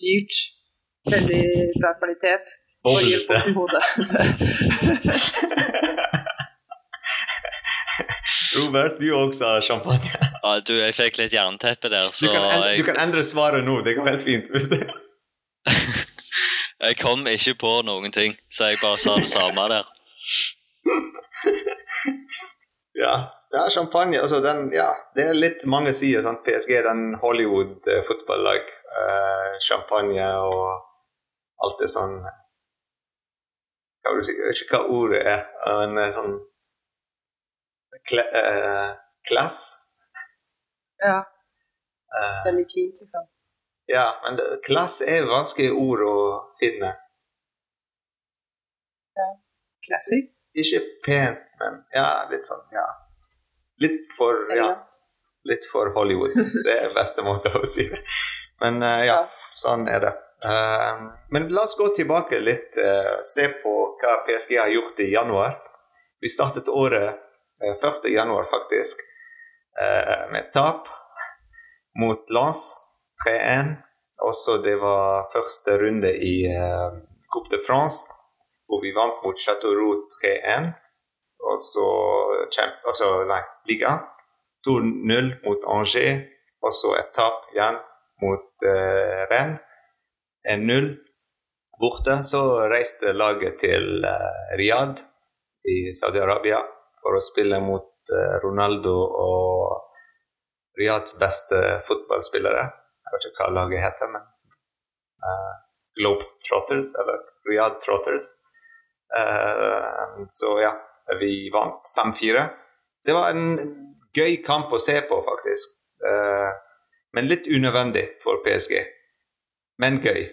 Speaker 2: dyrt, veldig bra kvalitet, og gir
Speaker 1: Boblete.
Speaker 2: hodet.
Speaker 1: Robert, du også har champagne.
Speaker 3: Ja, du, jeg fikk litt jernteppe der,
Speaker 1: Du kan, endre,
Speaker 3: jeg,
Speaker 1: du kan endre svaret nå. Det går helt fint. Hvis det.
Speaker 3: jeg kom ikke på noen ting, så jeg bare sa det samme der.
Speaker 1: Ja. ja, champagne altså den, ja, Det er litt mange sider. Sant? PSG er den Hollywood-fotballag. Uh, champagne og alt det sånn Hva vil du si? Jeg vet ikke hva ordet er. Men eh, sånn kle, eh, Class?
Speaker 2: Ja,
Speaker 1: Eh,
Speaker 2: veldig fint, liksom.
Speaker 1: ja, men det, class er vanskelig ord å finne.
Speaker 2: Classy.
Speaker 1: Ikke pent, men ja, litt sånn, ja. Litt for, ja, litt for Hollywood. Det er beste måte å si det. Men eh, ja,
Speaker 2: Ja.
Speaker 1: sånn er det. Eh, men la oss gå tilbake litt, eh, se på hva PSG har gjort i januar. Vi startet året eh, 1. januar, faktisk, eh, med tap mot Lens 3-1. Også det var første runde i eh, Coupe de France, hvor vi vant mot Chateauroux 3-1. Og så altså, nei, liga. 2-0 mot Angers, og så et tap igjen mot uh, Rennes. 1-0 borte. Så reiste laget til eh, Riyadh i Saudi-Arabia for å spille mot eh, Ronaldo og Riyadhs beste fotballspillere. Jeg vet ikke hva laget heter, men uh, Globetrotters, eller Riyadh Trotters. Uh, så ja, vi vant 5-4. Det var en gøy kamp å se på, faktisk. Uh, men litt unødvendig for PSG. Men gøy.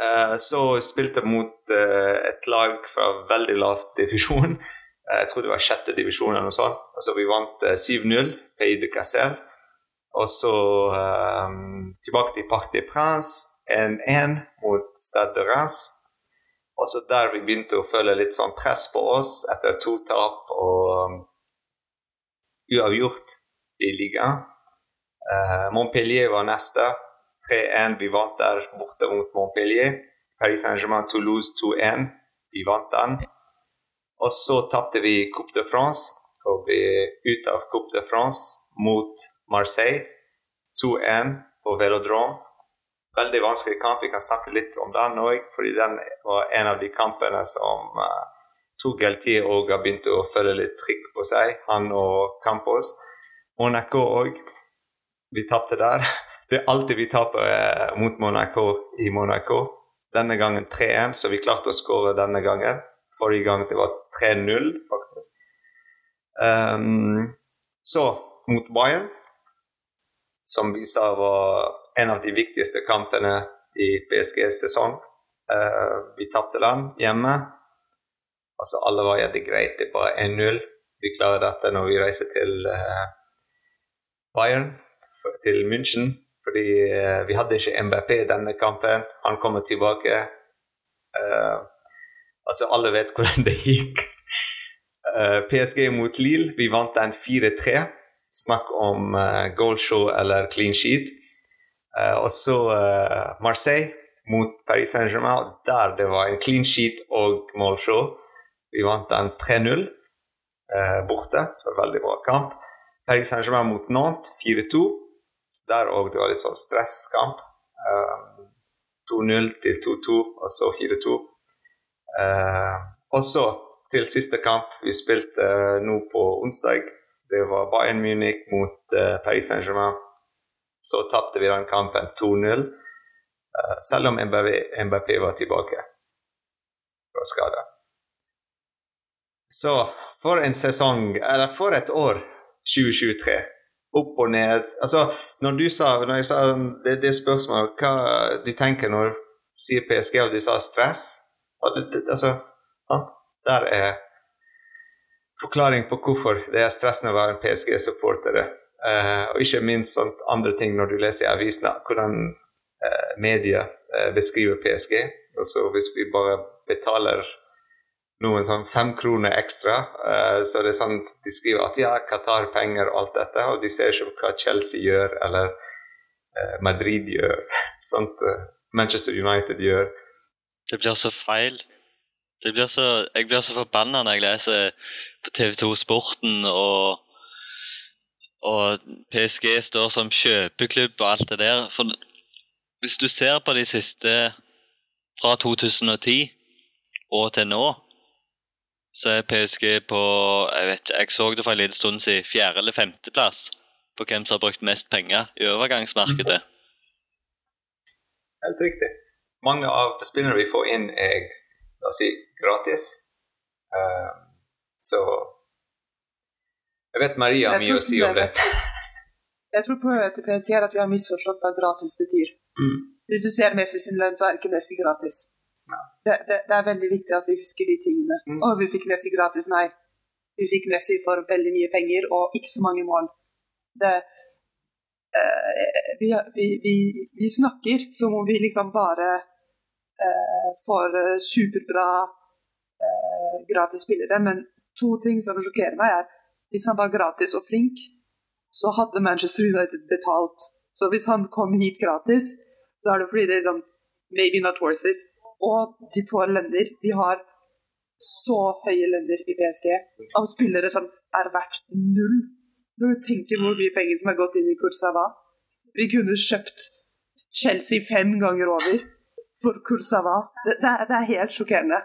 Speaker 1: Uh, så spilte jeg mot uh, et lag fra veldig lav divisjon. Uh, jeg tror det var sjette divisjon eller noe sånt. Altså, vi vant 7-0, Pays de Cassel. Og så tilbake til Parc des Princes, 1-1 mot Stade de. Og så der vi begynte å føle litt sånn press på oss etter to tap og um, uavgjort i ligaen. Montpellier var neste. 3-1. Vi vant der borte mot Montpellier. Paris Saint-Germain Toulouse 2-1. Vi vant den. Og så tapte vi Coupe de France og ble ute av Coupe de France mot Marseille. 2-1 på Velodrome. Veldig vanskelig kamp. Vi kan snakke litt om den òg, fordi den var en av de kampene som uh, tok Galtier òg har begynt å føle litt trykk på seg, han og Campos. Monaco òg. Vi tapte der. Det er alltid vi taper eh, mot Monaco i Monaco. Denne gangen 3-1, så vi klarte å skåre denne gangen. Forrige gang det var 3-0, faktisk. Um, så mot Bayern, som vi sa var en av de viktigste kampene i PSGs sesong. Uh, vi tapte den hjemme. Altså, alle var gjerne greit, det er bare 1-0. Vi klarer dette når vi reiser til uh, Bayern, til München. Fordi uh, vi hadde ikke MBP i denne kampen. Han kommer tilbake. Uh, altså, alle vet hvordan det gikk. Uh, PSG mot Lille, vi vant den 4-3. Snakk om goalshow eller clean sheet. og så Marseille mot Paris Saint-Germain, der det var en clean sheet og målshow. Vi vant den 3-0 borte, så veldig bra kamp. Paris Saint-Germain mot Nantes 4-2 der òg det var litt sånn stresskamp. Um, 2-0 til 2-2, og så 4-2. Uh, og så til siste kamp vi spilte uh, nå på onsdag. Det var Bayern Munich mot uh, Paris Saint-Germain. Så tapte vi den kampen 2-0, uh, selv om MBP var tilbake fra skade. Så for en sesong, eller for et år, 2023 opp og ned Altså, når du sa, når jeg sa det, det spørsmålet hva du tenker når du sier PSG, og du sa stress Altså, sant? Der er forklaring på hvorfor det er stressende å være en PSG-supporter. Eh, og ikke minst sant, andre ting når du leser i avisene, hvordan eh, media eh, beskriver PSG. Altså, hvis vi bare betaler noen sånn fem kroner ekstra. Uh, så det er sånn de skriver at ja, Qatar penger og alt dette, og de ser ikke hva Chelsea gjør eller uh, Madrid gjør. [laughs] sånt Manchester United gjør.
Speaker 3: Det blir så feil. Det Blir så, jeg blir så forbanna når jeg leser på TV2 Sporten og og PSG står som kjøpeklubb og alt det der. For hvis du ser på de siste fra 2010 og til nå, så er PSG på Jeg vet jeg så det for en liten stund siden, fjerde- eller femteplass på hvem som har brukt mest penger i overgangsmarkedet.
Speaker 1: Helt riktig. Mange av spillerne vi får inn, er la oss si, gratis. Uh, så Jeg vet Maria har mye å si om det. [laughs]
Speaker 2: Jeg tror på til PSG er at vi har misforstått hva gratis betyr. Mm. Hvis du ser Messi sin lønn, så er ikke Messi gratis. Det, det, det, er veldig viktig at vi husker de tingene. Mm. Og vi fikk Messi gratis, nei. Vi fikk Messi for veldig mye penger og ikke så mange mål. Det, uh, vi, vi, vi, vi, snakker som om vi liksom bare uh, får superbra uh, gratis spillere, men to ting som sjokkerer meg, er hvis han var gratis og flink, så hadde Manchester United betalt. Så hvis han kom hit gratis, så er det fordi det er sånn Maybe not worth it. Og de får lønner. Vi har så høye lønner i PSG av spillere som er verdt null. Når du tenker hvor mye penger som har gått inn i Kursava. Vi kunne kjøpt Chelsea fem ganger over for Kursava. Det, det, er, det er, helt sjokkerende.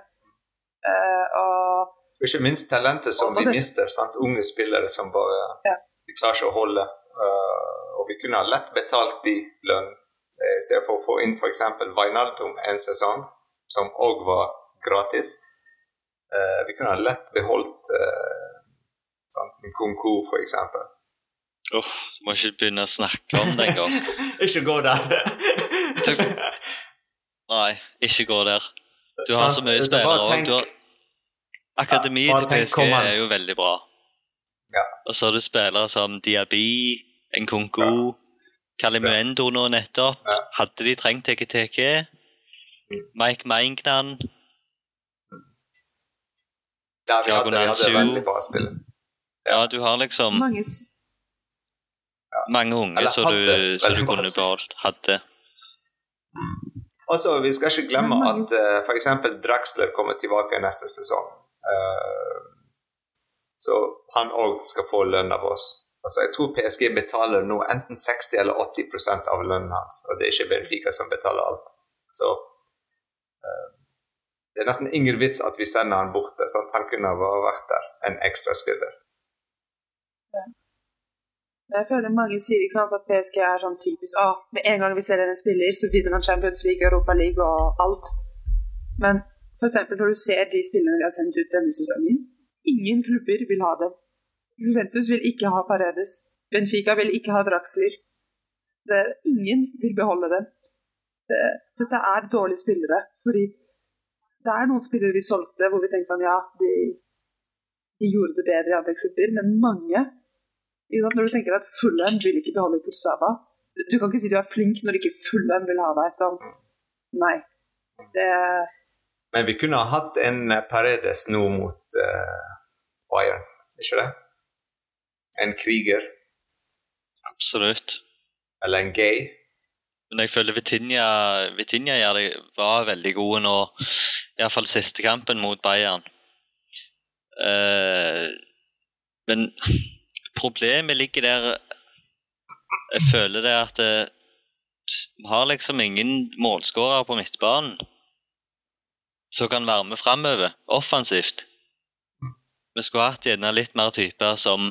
Speaker 2: Uh, og
Speaker 1: ikke minst talentet som vi mister. Sant? Unge spillere som bare ja. de klarer ikke å holde. Uh, og vi kunne ha lett betalt de lønn eh, i stedet for å få inn f.eks. Vainaldum en sesong, som òg var gratis. Uh, vi kunne ha lett beholdt uh, sant? Nkunku, f.eks.
Speaker 3: Oh, du må ikke begynne å snakke om det engang. [laughs]
Speaker 1: ikke gå der.
Speaker 3: Nei, ikke gå der. Du har så mye spillere òg. Akademiet ja, til PSG er jo veldig bra.
Speaker 1: Ja.
Speaker 3: Og så har du spillere som Diaby, Nkunku, ja. Kalimuendo nå nettopp. Ja. Hadde de trengt TKTK? Mike Maingnan.
Speaker 1: Ja, vi hadde, vi hadde veldig bra spill.
Speaker 3: Ja. ja. du har liksom
Speaker 2: Mange,
Speaker 3: mange unge som du, så du kunne beholdt. Hadde.
Speaker 1: Altså, Vi skal ikke glemme at uh, eh, f.eks. Draxler kommer tilbake neste sesong. Uh, så han òg skal få lønn av oss. Altså, Jeg tror PSG betaler nå enten 60 eller 80% av lønnen hans, og det er ikke Benfica som betaler alt. Så det er nesten ingen vits at vi sender han borte. Sant? Han kunne vært der, en ekstra spiller.
Speaker 2: Ja. Jeg føler mange sier ikke sant, at PSG er sånn typisk ah, Med en gang vi selger en spiller, så vinner han Champions League, Europa League og alt. Men F.eks. når du ser de spillerne vi har sendt ut denne sesongen. Ingen klubber vil ha dem. Juventus vil ikke ha Paredes. Benfica vil ikke ha Draxler. Det, ingen vil beholde dem. Det, dette er dårlige spillere. Fordi det er noen spillere vi solgte hvor vi tenkte sånn ja, de, de gjorde det bedre i andre klubber, men mange Når du tenker at Fulham vil ikke beholde Pulsava Du kan ikke si du er flink når ikke Fulham vil ha deg. Sånn. Nei. Det
Speaker 1: men vi kunne ha hatt en Paredes nå mot uh, Bayern, ikke det? En kriger.
Speaker 3: Absolutt.
Speaker 1: Eller en gay.
Speaker 3: Men jeg føler Vitinha, Vitinha var veldig god nå, iallfall siste kampen mot Bayern. Uh, men problemet ligger der Jeg føler det at vi uh, har liksom ingen målskårere på midtbanen som kan være med framover, offensivt. Vi skulle hatt gjerne litt mer typer som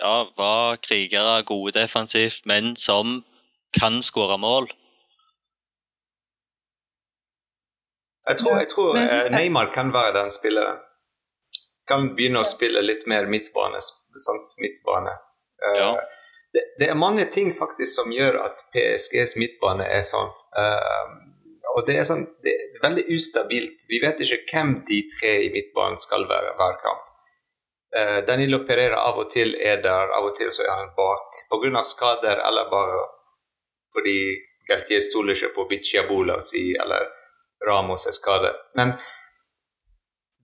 Speaker 3: ja, var krigere, gode defensivt, men som kan skåre mål.
Speaker 1: Jeg tror, jeg tror eh, Neymar kan være den spilleren. Kan begynne å spille litt mer midtbane. Sant? midtbane. Uh, ja. det, det, er mange ting faktisk som gjør at PSGs midtbane er sånn. Uh, og det er, sånn, det er veldig ustabilt. Vi vet ikke hvem de tre i midtbanen skal være hver kamp. Uh, Danilo Pereira av og til er der, av og til så er han bak pga. skader eller bare fordi Galtier stoler ikke på Bichiabola si, eller Ramos er skadet. Men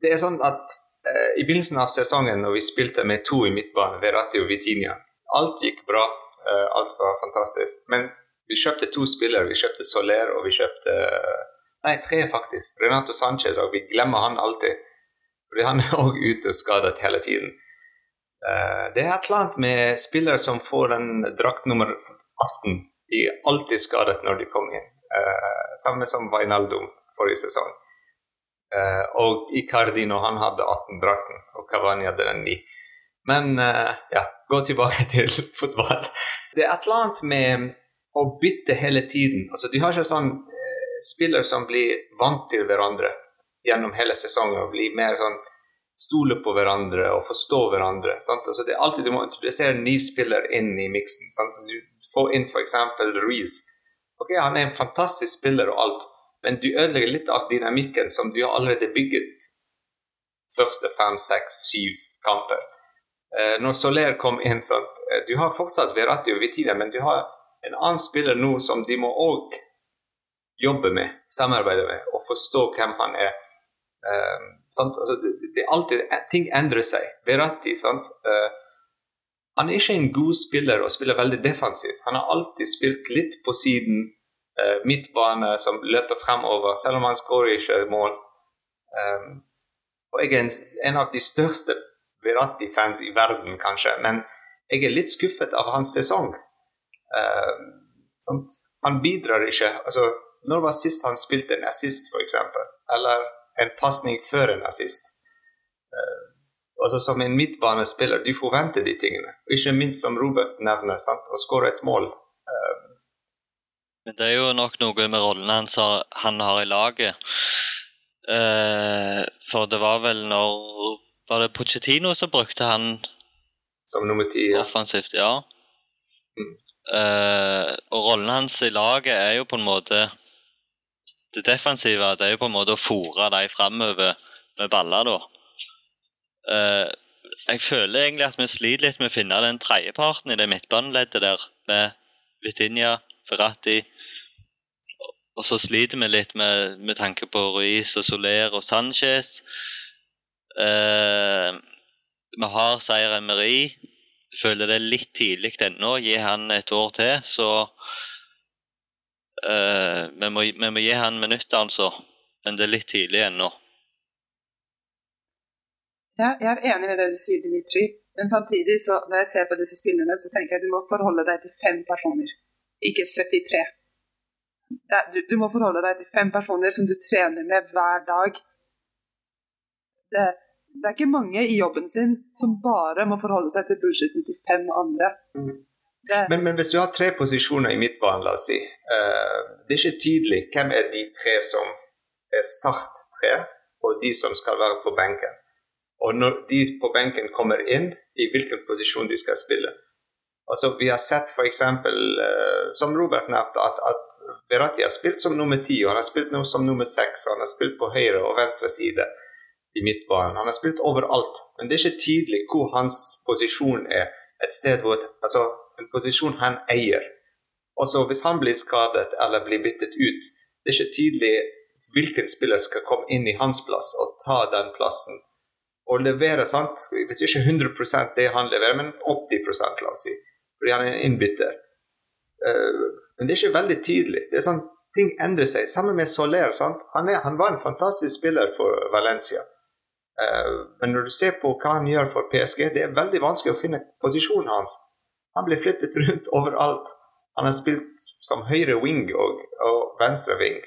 Speaker 1: det er sånn at eh, i begynnelsen av sesongen, når vi spilte med to i midtbane, Verratti og Vitinha, alt gikk bra. Eh, alt var fantastisk. Men vi kjøpte to spillere. Vi kjøpte Soler, og vi kjøpte Nei, tre, faktisk. Renato Sanchez, og vi glemmer han alltid. Fordi han [laughs] er òg ute og skadet hele tiden. Eh, det er et eller annet med spillere som får en drakt nummer 18. De er alltid skadet når de kommer inn. Uh, samme som Vainaldum forrige sesong. Uh, og Icardi når han hadde 18-drakten, og Cavani hadde den 9. Men ja, gå tilbake [laughs] til fotball. Det er et eller annet med å bytte hele tiden. Altså, de har ikke sånn spillere som blir vant til hverandre gjennom hele sesongen og blir mer sånn stole på hverandre og forstå hverandre. Altså, det er alltid Du må introdusere en ny spiller inn i miksen. Altså, du får inn f.eks. Ruiz. Ok, Han er en fantastisk spiller og alt, men du ødelegger litt av dynamikken som du har allerede bygget første fem, seks, syv kamper. Eh, når Soler kom inn sant? Eh, du har fortsatt Verratti og Vitina, men du har en annen spiller nå som de må òg jobbe med, samarbeide med og forstå hvem han er. Uh, altså, det, det, alltid, Ting endrer seg. Verratti sant? Uh, han er ikke en god spiller og spiller veldig defensivt. Han har alltid spilt litt på siden, eh, midtbane som løper fremover, selv om han skårer ikke mål. Um, og jeg er en, en av de største Verratti-fans i verden, kanskje, men jeg er litt skuffet av hans sesong. Uh, han bidrar ikke. altså Når var sist han spilte en assist, f.eks.? Eller en pasning før en assist? Uh, altså Som en midtbanespiller, du forventer de tingene. Og ikke minst som Robert nevner, sant? å skåre et mål. Uh,
Speaker 3: men det er jo nok noe med rollen hans han har i laget. Uh, for det var vel når Var det Pochettino som brukte han
Speaker 1: Som nummer ti? Ja.
Speaker 3: Offensivt, ja. Mm. Uh, og rollen hans i laget er jo på en måte Det defensive det er jo på en måte å fòre dem framover med baller, da. Uh, jeg føler egentlig at vi sliter litt med å finne den tredjeparten i det midtbaneleddet der, med Vitinha, Ferrati og så sliter vi litt med, med tanke på Ruiz og Soler og Sanchez. Eh, vi har Seier Emery. Føler det er litt tidlig ennå. Gi han et år til, så eh, vi, må, vi, må, gi han minutter, altså. Men det er litt tidlig ennå.
Speaker 2: Ja, jeg er enig med det du sier, Dimitri. Men samtidig, så, når jeg ser på disse spillerne, så tenker jeg at du må forholde deg til fem personer, ikke 73 du, du, må forholde deg til fem personer som du trener med hver dag. Det, det, er ikke mange i jobben sin som bare må forholde seg til bullshitten til fem andre. Mm.
Speaker 1: Men, men, hvis du har tre posisjoner i midtbanen, la oss si, uh, det er ikke tydelig hvem er de tre som er start tre, og de som skal være på benken. Og når de på benken kommer inn, i hvilken posisjon de skal spille. Altså, vi har sett f.eks., uh, som Robert nevnte, at, at Verratti har spilt som nummer ti, han har spilt nå som nummer seks. Han har spilt på høyre og venstre side i midtbanen. Han har spilt overalt, men det er ikke tydelig hvor hans posisjon er. Et sted hvor, altså En posisjon han eier. Også hvis han blir skadet eller blir byttet ut, det er ikke tydelig hvilken spiller skal komme inn i hans plass og ta den plassen og levere. sant? Hvis ikke 100% det han leverer, men 80 la oss si fordi han er innbytter. Uh, men det er ikke veldig tydelig. Det er sånn, Ting endrer seg. Sammen med Soler. Han, er, han, var en fantastisk spiller for Valencia. Uh, men når du ser på hva han gjør for PSG, det er veldig vanskelig å finne posisjonen hans. Han blir flyttet rundt overalt. Han har spilt som høyre wing og, og venstre wing.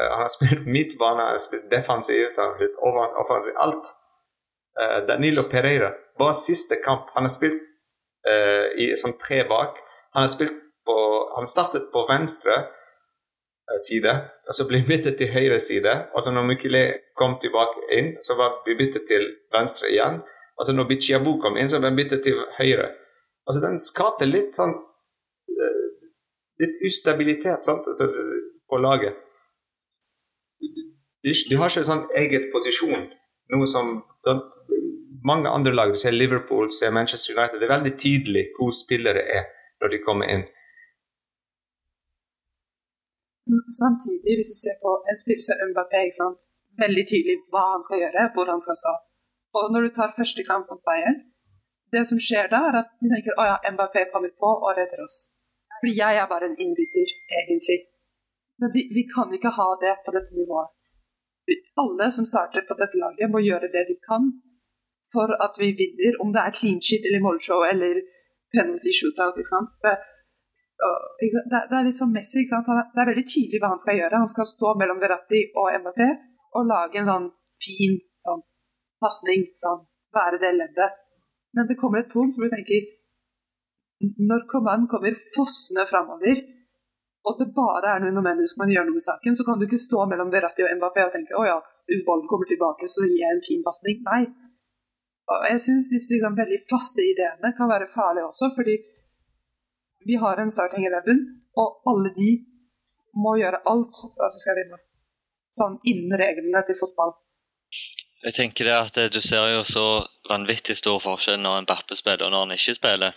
Speaker 1: Uh, han har spilt midtbane, han har spilt defensivt, han har spilt offensivt. Alt. Danilo Pereira, bare siste kamp. Han har spilt uh, i sånn tre bak. Han har spilt på Han startet på venstre side, og så ble byttet til høyre side. Og så når Mukile kom tilbake inn, så var vi byttet til venstre igjen. Og så når Bichiabu kom inn, så ble vi byttet til høyre. Altså Den skaper litt sånn Litt ustabilitet sant? Altså, på laget. Du, du, har ikke sånn eget posisjon. Noe som sånn, mange andre lag, du ser Liverpool, du ser Manchester United, det er veldig tydelig hvor spillere er når de kommer inn.
Speaker 2: Samtidig, hvis du ser på en spiller som Mbappé, ikke sant? veldig tydelig hva han skal gjøre, hvor han skal stå. Og når du tar første kamp mot Bayern, det som skjer da, er at de tenker å ja, Mbappé kommer på og redder oss. Fordi jeg er bare en innbytter, egentlig. Men vi, vi kan ikke ha det på dette nivået. Alle som starter på dette laget, må gjøre det de kan for at vi vinner, om det er clean shit eller målshow eller penalty shootout. ikke sant? Det, det, det er litt sånn Messi. ikke sant? Det er veldig tydelig hva han skal gjøre. Han skal stå mellom Verratti og MAP og lage en sånn fin sånn, pasning. Sånn, være det leddet. Men det kommer et punkt hvor du tenker Når Coman kommer fossende framover, og at det bare er noe Mendes man gjør noe med saken, så kan du ikke stå mellom Verratti og Mbappé og tenke å ja, hvis ballen kommer tilbake, så gir jeg en fin pasning. Nei, jeg syns disse liksom, veldig faste ideene kan være farlige også, fordi vi har en starting eleven, og alle de må gjøre alt for at vi skal vinne. Sånn innen reglene til fotball.
Speaker 3: Jeg tenker det at Du ser jo så vanvittig stor forskjell når en Bappe spiller og når han ikke spiller.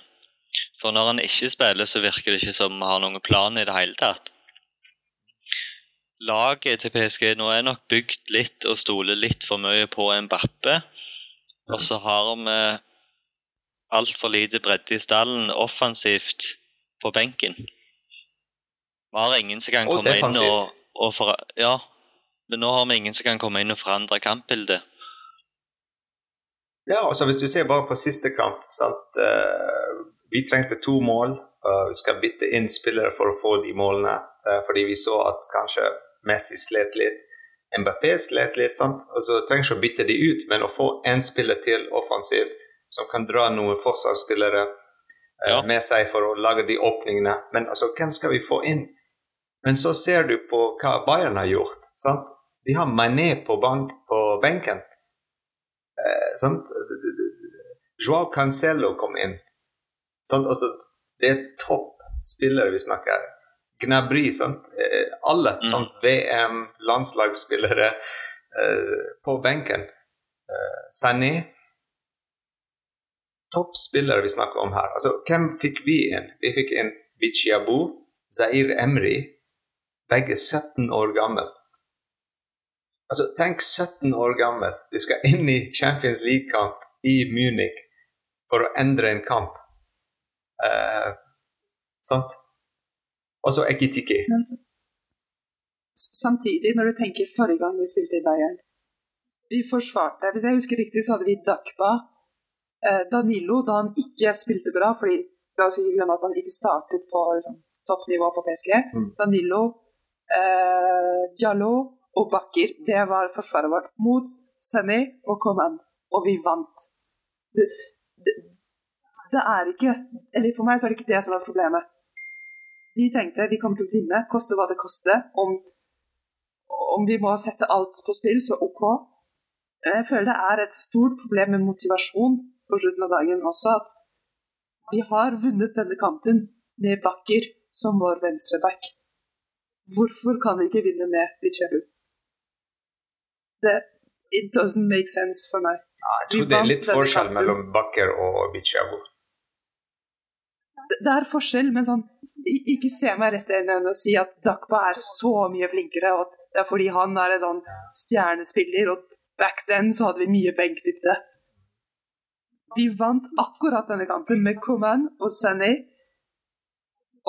Speaker 3: For når han ikke spiller, så virker det ikke som han har noen plan i det hele tatt. laget til PSG nå er nok bygd litt og stoler litt for mye på Mbappe. Og så har vi altfor lite bredde i stallen offensivt på benken. Vi har ingen som kan komme inn og, og for, Ja, men nå har vi ingen som kan komme inn og forandre kampbildet.
Speaker 1: Ja, altså Hvis du ser bare på siste kamp sant? Vi trengte to mål. Uh, vi skal bytte inn spillere for å få de målene. uh, fordi vi så at kanskje Messi slet litt. Mbappé slet litt. sant? Altså, trenger ikke å bytte de ut, men å få én spiller til offensivt som kan dra noen forsvarsspillere uh,
Speaker 3: Ja.
Speaker 1: med seg for å lage de åpningene. Men altså, hvem skal vi få inn? Men så ser du på hva Bayern har gjort. sant? De har Mané på, bank, på benken. Eh, sant? Joao Cancelo kom inn. Sant? Altså, det er toppspillere vi snakker. Gnabry, sant? Eh, alle
Speaker 3: Mm.
Speaker 1: sånn VM, landslagsspillere eh, på benken. Eh, Sané Toppspillere vi snakker om her. Altså, hvem fikk vi inn? Vi fikk inn Bichiabu, Zair Emry, begge 17 år gamle. Altså, tenk 17 år gammel. Du skal inn i Champions League-kamp i Munich for å endre en kamp. Eh, sant? Og så Ekitiki.
Speaker 2: S- Samtidig, når du tenker forrige gang vi spilte i Bayern Vi forsvarte Hvis jeg husker riktig, så hadde vi Dakba, eh, Danilo, da han ikke spilte bra, fordi la oss ikke glemme at han ikke startet på liksom, toppnivå på PSG.
Speaker 1: Mm.
Speaker 2: Danilo, eh, Diallo og Bakker. Det var forsvaret vårt mot Senny og Coman, og vi vant. Det, det, det er ikke Eller for meg så er det ikke det som er problemet. De tenkte vi kommer til å vinne, koste hva det koste. Om, om vi må sette alt på spill, så OK. Jeg føler det er et stort problem med motivasjon på slutten av dagen også. At vi har vunnet denne kampen med Bakker som vår venstreback. Hvorfor kan vi ikke vinne med Bichebu? Det It doesn't make sense for meg.
Speaker 1: Jeg tror det er litt forskjell mellom Bakker og Bichiabu.
Speaker 2: Det er forskjell, men sånn Ikke se meg rett i øynene og si at Dakba er så mye flinkere, og at det er fordi han er en sånn stjernespiller, og back then så hadde vi mye benkdybde. Vi vant akkurat denne kampen med Coman og Sané,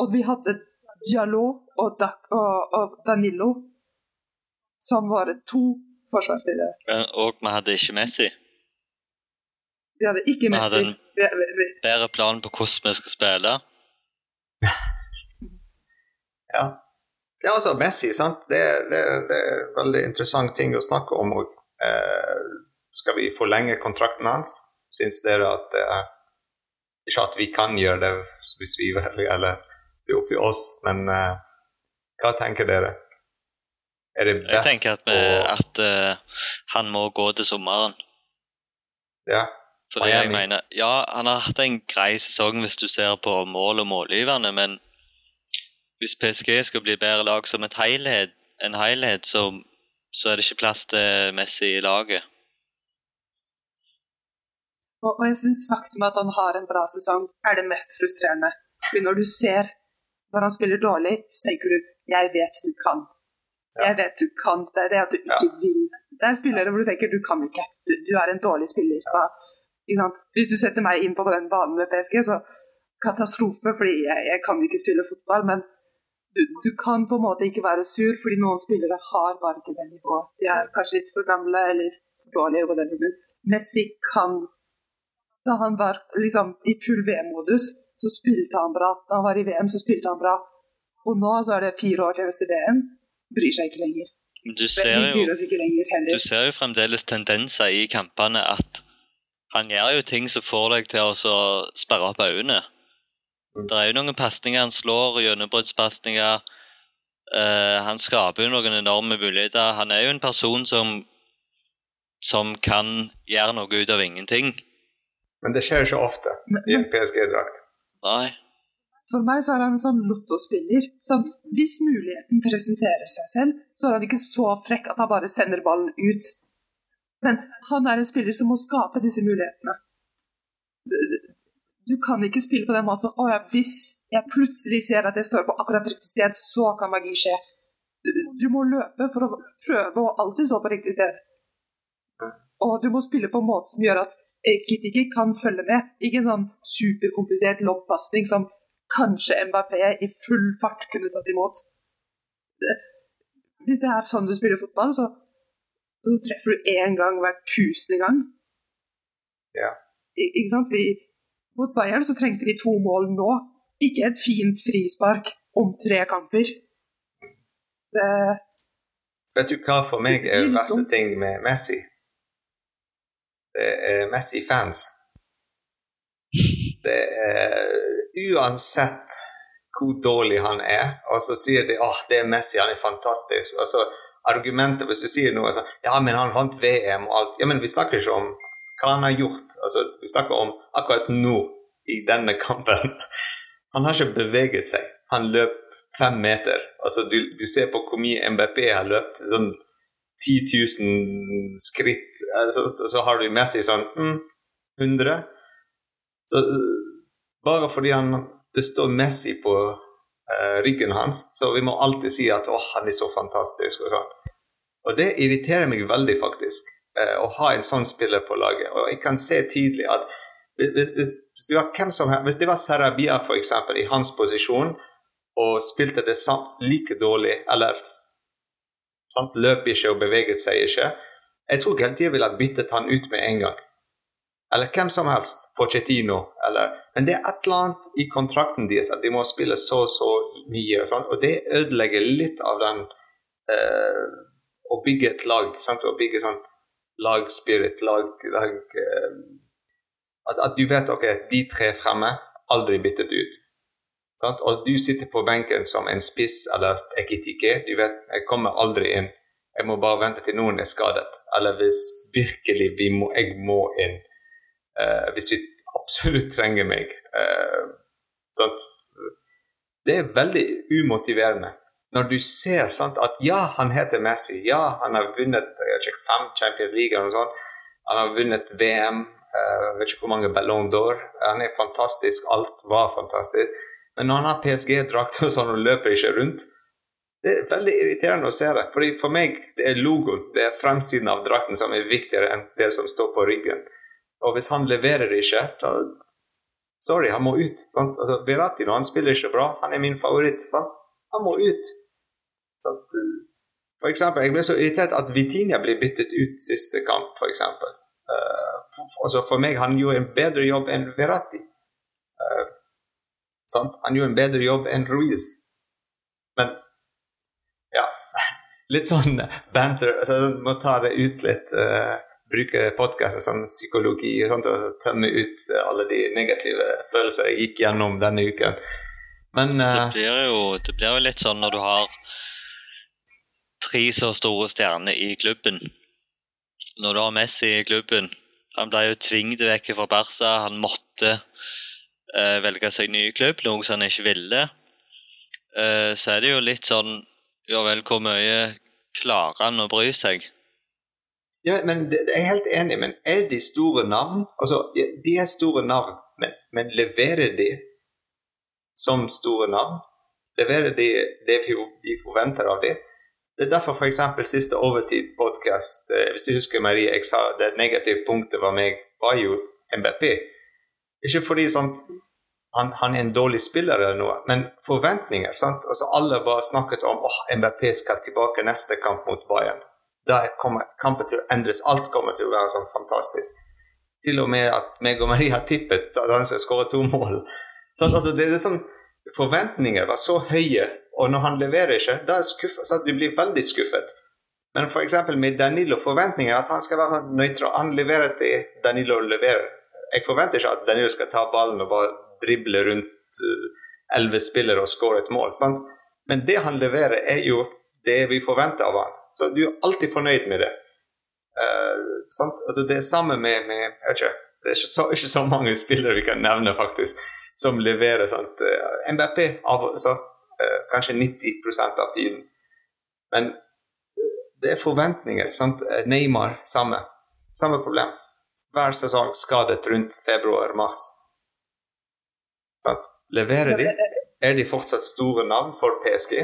Speaker 2: og vi hadde Diallo og, og, og Danilo som var to forsvarsspillere.
Speaker 3: Og vi hadde ikke Messi.
Speaker 2: Vi hadde ikke
Speaker 3: Vi hadde en- Bedre plan på hvordan vi skal spille. [laughs]
Speaker 1: Ja. ja, altså Messi, sant. Det, det, det er en veldig interessant ting å snakke om. Og, eh, skal vi forlenge kontrakten hans? Syns dere at det er Ikke at vi kan gjøre det hvis vi velger, eller det er opp til oss, men eh, hva tenker dere? Er det best Jeg
Speaker 3: tenker at, vi,
Speaker 1: å
Speaker 3: at uh, han må gå til sommeren.
Speaker 1: Ja.
Speaker 3: Fordi jeg mener, ja, han har hatt en grei sesong hvis du ser på mål og målgiverne, men hvis PSG skal bli bedre lag som et helhet, en helhet, så, så er det ikke plass til Messi i laget.
Speaker 2: Og, og jeg syns faktum at han har en bra sesong, er det mest frustrerende. For når du ser når han spiller dårlig, så tenker du 'jeg vet du kan'. Jeg vet du kan. Det er det at du ikke vil. Det er spillere hvor du tenker 'du kan ikke'. Du, du er en dårlig spiller. Ja? Hvis du setter meg inn på den banen med PSG, så katastrofe, fordi jeg, jeg kan ikke spille fotball. Men du, du kan på en måte ikke være sur, fordi noen spillere har bare ikke det nivået. De er kanskje litt for gamle eller for dårlige. whatever, Men Messi kan da han var liksom i full VM-modus, så spilte han bra. Da han var i VM, så spilte han bra. Og nå så er det fire år til neste VM. Bryr seg ikke lenger.
Speaker 3: Men du ser jo, du ser jo fremdeles tendenser i kampene at han gjør jo ting som får deg til å sperre opp øynene.
Speaker 1: Mm.
Speaker 3: Det er jo noen pasninger han slår, gjennombruddspasninger. Uh, han skaper jo noen enorme muligheter. Han er jo en person som som kan gjøre noe ut av ingenting.
Speaker 1: Men det skjer ikke ofte i en PSG-drakt.
Speaker 3: Nei.
Speaker 2: for meg så er han en sånn lottospiller. Så hvis muligheten presenterer seg selv, så er han ikke så frekk at han bare sender ballen ut. Men han er en spiller som må skape disse mulighetene. Du kan ikke spille på den måten sånn, ja, hvis jeg plutselig ser at jeg står på akkurat riktig sted, så kan magi skje. Du, du må løpe for å prøve å alltid stå på riktig sted. Og du må spille på en måte som gjør at Kitiki kan følge med. Ikke en sånn superkomplisert loppasning som kanskje Mbappé i full fart kunne tatt imot. Hvis det er sånn du spiller fotball, så, så treffer du én gang hver tusende gang.
Speaker 1: Ja.
Speaker 2: I, ikke sant? Vi, mot Bayern så trengte vi to mål nå, ikke et fint frispark om tre kamper. Det
Speaker 1: Vet du hva for meg er verste ting med Messi? Det er Messi-fans. Det er uansett hvor dårlig han er, og så sier de at det er Messi, han er fantastisk. Og så argumentet hvis du sier noe sånn Ja, men han vant VM og alt. Ja, men vi snakker ikke om hva han har gjort. Altså, vi snakker om akkurat nå, i denne kampen. [laughs] Han har ikke beveget seg. Han løp fem meter. Altså, du, du ser på hvor mye MBP har løpt. sånn 10 000 skritt. Altså, og så har du Messi sånn mm, 100. Så bare fordi han, det står Messi på ryggen hans, så vi må alltid si at 'å, han er så fantastisk. Og sånn. Og det irriterer meg veldig, faktisk, uh, å ha en sånn spiller på laget. Og jeg kan se tydelig at hvis, hvis, hvis det var hvem som helst, hvis det var Sarabia f.eks. i hans posisjon og spilte det samt like dårlig, eller sant, løp ikke og beveget seg ikke, jeg tror tida ville ha byttet han ut med en gang. Eller hvem som helst. Pochettino. Eller, men det er et eller annet i kontrakten deres at de må spille så så mye. Og, sånt, og det ødelegger litt av den uh, Å bygge et lag. Sant? Å bygge sånn lagspirit, lag, lag uh, at, at, du vet ok, de tre fremme, aldri byttet ut. Sant? Og du sitter på benken som en spiss eller ekitike. Du vet, jeg kommer aldri inn. Jeg må bare vente til noen er skadet. Eller hvis virkelig må, jeg må inn. Uh, hvis vi absolutt trenger meg. Sant? Det er veldig umotiverende. Når du ser sant, at ja, han heter Messi, ja, han har vunnet ikke, fem Champions League eller sånt, han har vunnet VM, uh, vet ikke hvor mange Ballon d'Or, han er fantastisk, alt var fantastisk. Men når han har PSG-drakt og sånn og løper ikke rundt, det er veldig irriterende å se det. Fordi For meg det er logoen, det er fremsiden av drakten som er viktigere enn det som står på ryggen. Og hvis han leverer ikke, da Sorry, han må ut. Sant? Altså, Verratti når han spiller ikke bra, han er min favoritt. Sant? Han må ut. Sant? For eksempel, jeg ble så irritert at Vitinia ble byttet ut siste kamp, for eksempel. Uh, for, altså for meg han gjorde en bedre jobb enn Verratti. Uh? Han gjorde en bedre jobb enn Ruiz. Men ja [laughs] Litt sånn banter. altså Må ta det ut litt. Uh, bruke podkasten som psykologi og sånt, og tømme ut alle de negative følelser jeg gikk gjennom denne uken. Men
Speaker 3: uh, det, blir jo, det blir jo litt sånn når du har tre så store stjerner i klubben. Når du har Messi i klubben Han ble jo tvunget vekk fra Barca. Han måtte uh, velge seg ny klubb, noe som han ikke ville. Uh, så er det jo litt sånn Ja vel, hvor mye klarer han å bry seg?
Speaker 1: Ja, men Jeg er helt enig, men er de store navn? Altså, De er store navn, men, men leverer de som store navn? Leverer de det vi forventer av dem? Det er derfor f.eks. siste Overtid-podkast, eh, hvis du husker Marie, jeg sa det negative punktet var meg, var jo MBP. Ikke fordi sånt, han, han, er en dårlig spiller eller noe, men forventninger. sant? Altså Alle bare snakket om åh, oh, MBP skal tilbake neste kamp mot Bayern da kommer kampen til å endres. Alt kommer til å være sånn fantastisk. Til og med at meg og Marie har tippet at han skal skåre to mål. Sånn, altså, det er sånn, Forventninger var så høye, og når han leverer ikke, da er skuffet, så du blir veldig skuffet. Men f.eks. med Danilo forventninger at han skal være sånn nøytral. Han leverer til Danilo leverer. Jeg forventer ikke at Danilo skal ta ballen og bare drible rundt eh, elleve spillere og skåre et mål. Sant? Men det han leverer, er jo det vi forventer av han. Så du er alltid fornøyd med det. Uh, altså det er samme med, med ikke, Det er ikke så, ikke så, mange spillere vi kan nevne faktisk som leverer sånt. Uh, MBP av, så, uh, kanskje 90% av tiden. Men det er forventninger. Sant? Neymar, samme. Samme problem. Hver sesong skadet rundt februar-mars. Leverer de? Er de fortsatt store navn for PSG?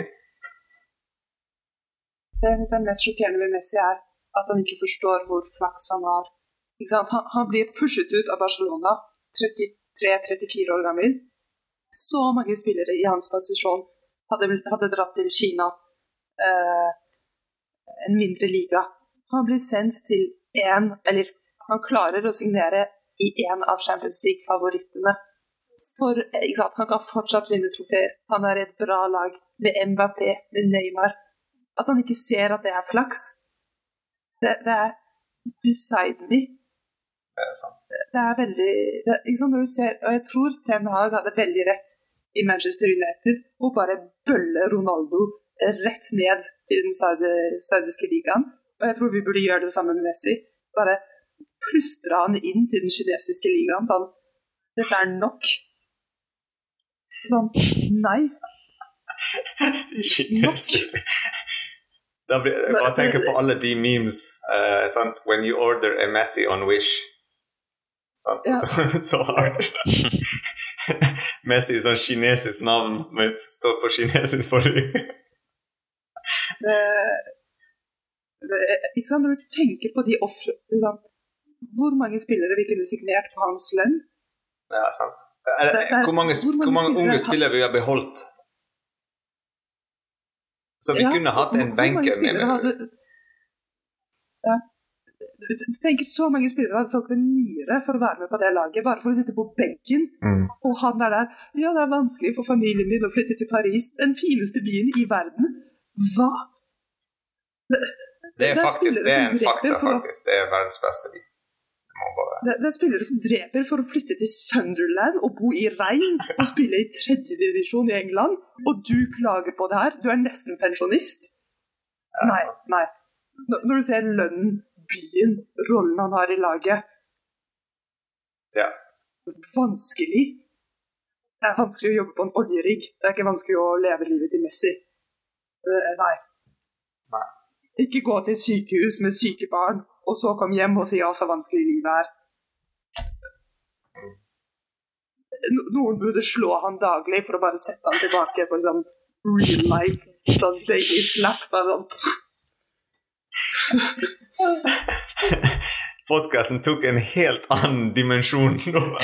Speaker 2: Det jeg synes er mest sjokkerende med Messi, er at han ikke forstår hvor flaks han har. Han, han blir pushet ut av Barcelona, 33-34 år gammel. Så mange spillere i hans posisjon hadde, hadde dratt til Kina, eh, en mindre liga. Han blir sendt til én, eller han klarer å signere i én av Champions League-favorittene. For ikke sant? Han kan fortsatt vinne trofeer. Han er i et bra lag med Mbappé, med Neymar. At han ikke ser at det er flaks, det, det er beside me.
Speaker 1: Det er sant.
Speaker 2: Det er veldig det, ikke sant, når du ser, Og jeg tror Ten Hag hadde veldig rett i Manchester United å bare bølle Ronaldo rett ned til den saudi- saudiske ligaen. Og jeg tror vi burde gjøre det sammen med Messi. Bare plystre han inn til den kinesiske ligaen. Sånn Dette er nok. Sånn Nei. [laughs]
Speaker 1: Kinesisk. Blir, jeg bare tenker på alle de memes. Uh, sånn, When you order a Messi on Wish. Sant?
Speaker 2: Ja.
Speaker 1: Så, [laughs] så har [laughs] Messi sånn kinesisk navn med står på kinesisk forrige.
Speaker 2: Det, det, ikke sant? Når du tenker på de ofre liksom, Hvor mange spillere vi kunne signert på hans lønn?
Speaker 1: Ja, sant. Er det-
Speaker 2: Det- det er-
Speaker 1: Hvor mange,
Speaker 2: hvor mange
Speaker 1: hvor mange
Speaker 2: spillere
Speaker 1: unge spillere vi har beholdt? Så vi
Speaker 2: Ja,
Speaker 1: kunne hatt en benk med
Speaker 2: hadde, ja. Du tenker så mange spillere hadde solgt en nyre for å være med på det laget, bare for å sitte på benken.
Speaker 1: Mm.
Speaker 2: Og han er der. Ja, det er vanskelig for familien min å flytte til Paris, den fineste byen i verden. Hva?
Speaker 1: Det
Speaker 2: Det er
Speaker 1: faktisk det er en fakta, faktisk. Det er verdens beste by. Det
Speaker 2: er spillere som dreper for å flytte til Sunderland og bo i regn og spille i tredjedivisjon i England, og du klager på det her? Du er nesten pensjonist. Nei, nei. Når når du ser lønnen, byen, rollen han har i laget
Speaker 1: Ja.
Speaker 2: Vanskelig. Det er vanskelig å jobbe på en oljerigg. Det er ikke vanskelig å leve livet til Messi. Eh, Nei.
Speaker 1: Nei.
Speaker 2: Ikke gå til sykehus med syke barn, og så komme hjem og si ja, så vanskelig livet er. Noen burde slå han daglig for å bare sette han tilbake på sånn real life. Sånn daily slap. Sånn. [laughs]
Speaker 1: Podkasten tok en helt annen dimensjon nå. [laughs]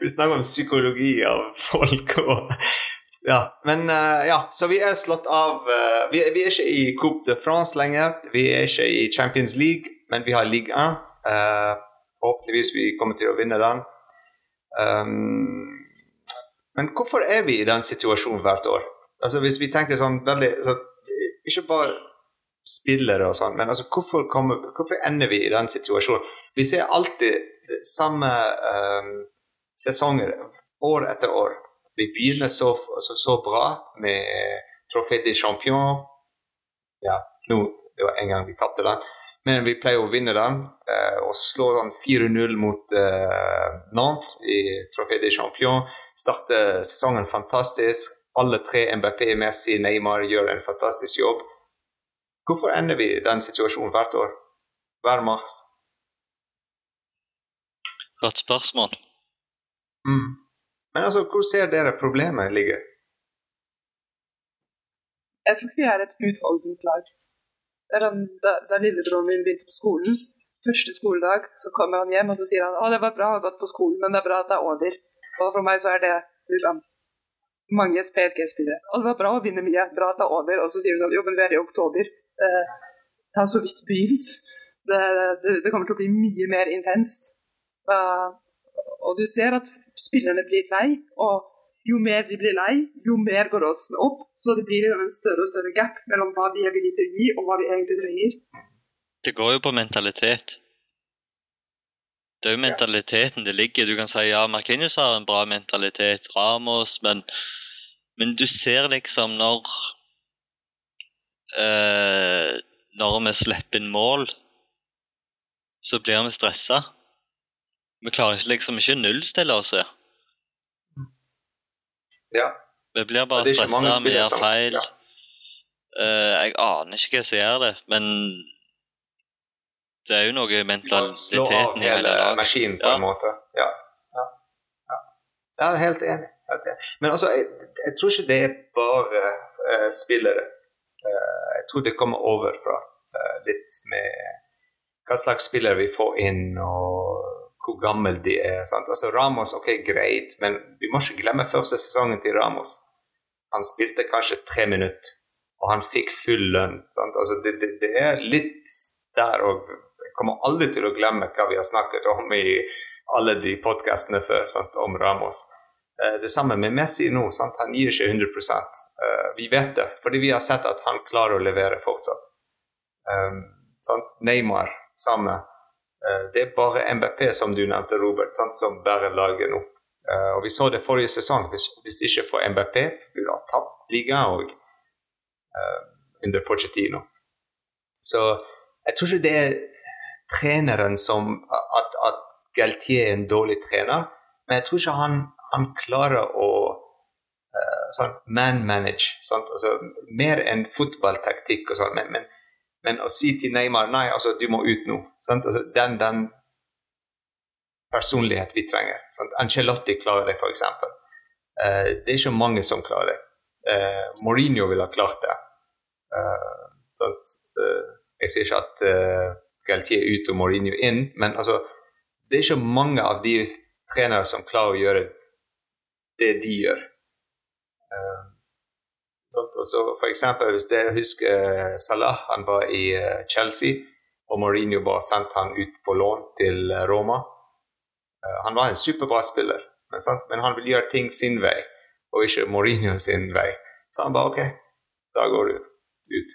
Speaker 1: vi snakker om psykologi av folk og Ja, men uh, ja, så vi er slått av uh, vi, vi er ikke i Coupe de France lenger. Vi er ikke i Champions League, men vi har Ligue 1. Forhåpentligvis vi kommer til å vinne den. Um, men hvorfor er vi i den situasjonen hvert år? Altså Hvis vi tenker sånn veldig så, Ikke bare spillere og sånn, men altså hvorfor, kommer, hvorfor ender vi i den situasjonen? Vi ser alltid samme um, sesonger år etter år. Vi begynner så, så, så bra med Trofé de Champion. Ja, nå, det var en gang vi tapte den. Men vi pleier å vinne den eh, og slå den 4-0 mot eh, Nantes i Trofé de Champion. Starte sesongen fantastisk. Alle tre MBP, Messi, Neymar gjør en fantastisk jobb. Hvorfor ender vi i den situasjonen hvert år? Hver mars?
Speaker 3: Godt spørsmål.
Speaker 1: Mm. Men altså, hvor ser dere problemet ligger?
Speaker 2: Jeg tror vi er et utholdent lag. Da, da lillebroren min begynte på skolen, første skoledag, så kommer han hjem og så sier han, å det var bra å ha gått på skolen, men det er bra at det er over. Og for meg så er det liksom mange PSG-spillere. Og det var bra å vinne mye, bra at det er over. Og så sier du sånn, jo, men vi er i oktober. Det har så vidt begynt. Det, det, det kommer til å bli mye mer intenst. Og du ser at spillerne blir lei, og jo mer de blir lei, jo mer går oddsen opp. Så det blir en større og større gap mellom hva de er villige til å gi, og hva vi egentlig trenger.
Speaker 3: Det går jo på mentalitet. Det er jo mentaliteten det ligger Du kan si ja, Markinius har en bra mentalitet, Ramos, men, men du ser liksom når øh, Når vi slipper inn mål, så blir vi stressa. Vi klarer ikke liksom ikke nullstille oss. her.
Speaker 1: Ja.
Speaker 3: Vi blir bare stressa, vi gjør feil.
Speaker 1: ja.
Speaker 3: Uh, jeg aner ikke hva som gjør det, men det er jo noe i
Speaker 1: må slå av
Speaker 3: hele
Speaker 1: maskinen på
Speaker 3: Ja.
Speaker 1: en måte. Ja. Ja. Ja. Jeg er helt enig. Helt enig. Men altså, jeg, jeg, tror ikke det er bare uh, spillere. Uh, jeg tror det kommer over fra uh, litt med hva slags spillere vi får inn, og hvor gammel de er. Sant? Altså Ramos, ok, greit, men vi må ikke glemme første sesongen til Ramos. Han spilte kanskje tre minutter, og han fikk full lønn. Altså, det, det, det, er litt der òg. Jeg kommer aldri til å glemme hva vi har snakket om i alle de podkastene før sant, om Ramos. Uh, det samme med Messi nå. Sant? Han gir ikke 100 uh, eh, Vi vet det, fordi vi har sett at han klarer å levere fortsatt. Um, Neymar, samme. Uh, det er bare MBP, som du nevnte, Robert, sant? som bærer laget nå. og Vi så det forrige sesong. Hvis, hvis ikke for MBP, ville ha tapt ligaen òg under Pochettino. Så jeg tror ikke det er treneren som at, at Galtier er en dårlig trener, men jeg tror ikke han, han klarer å uh, sånn man-manage. Altså, mer enn fotballtaktikk og sånn. Men, men, men, å si til Neymar nei, altså, du må ut nå. Altså, den, den personlighet vi trenger. Sant? Ancelotti klarer det, f.eks. Uh, eh, det er ikke mange som klarer det. Uh, Mourinho ville ha klart det. Uh, jeg sier ikke at uh, Galtier er ute og Mourinho inn, men altså det er ikke mange av de trenere som klarer å gjøre det de gjør. Uh, så for eksempel, hvis dere husker eh, Salah, han var i uh, Chelsea, og Mourinho bare sendte han ut på lån til Roma. Uh, han var en superbra spiller, men, han vil gjøre ting sin vei, og ikke Mourinho sin vei. Så han bare OK, da går du ut.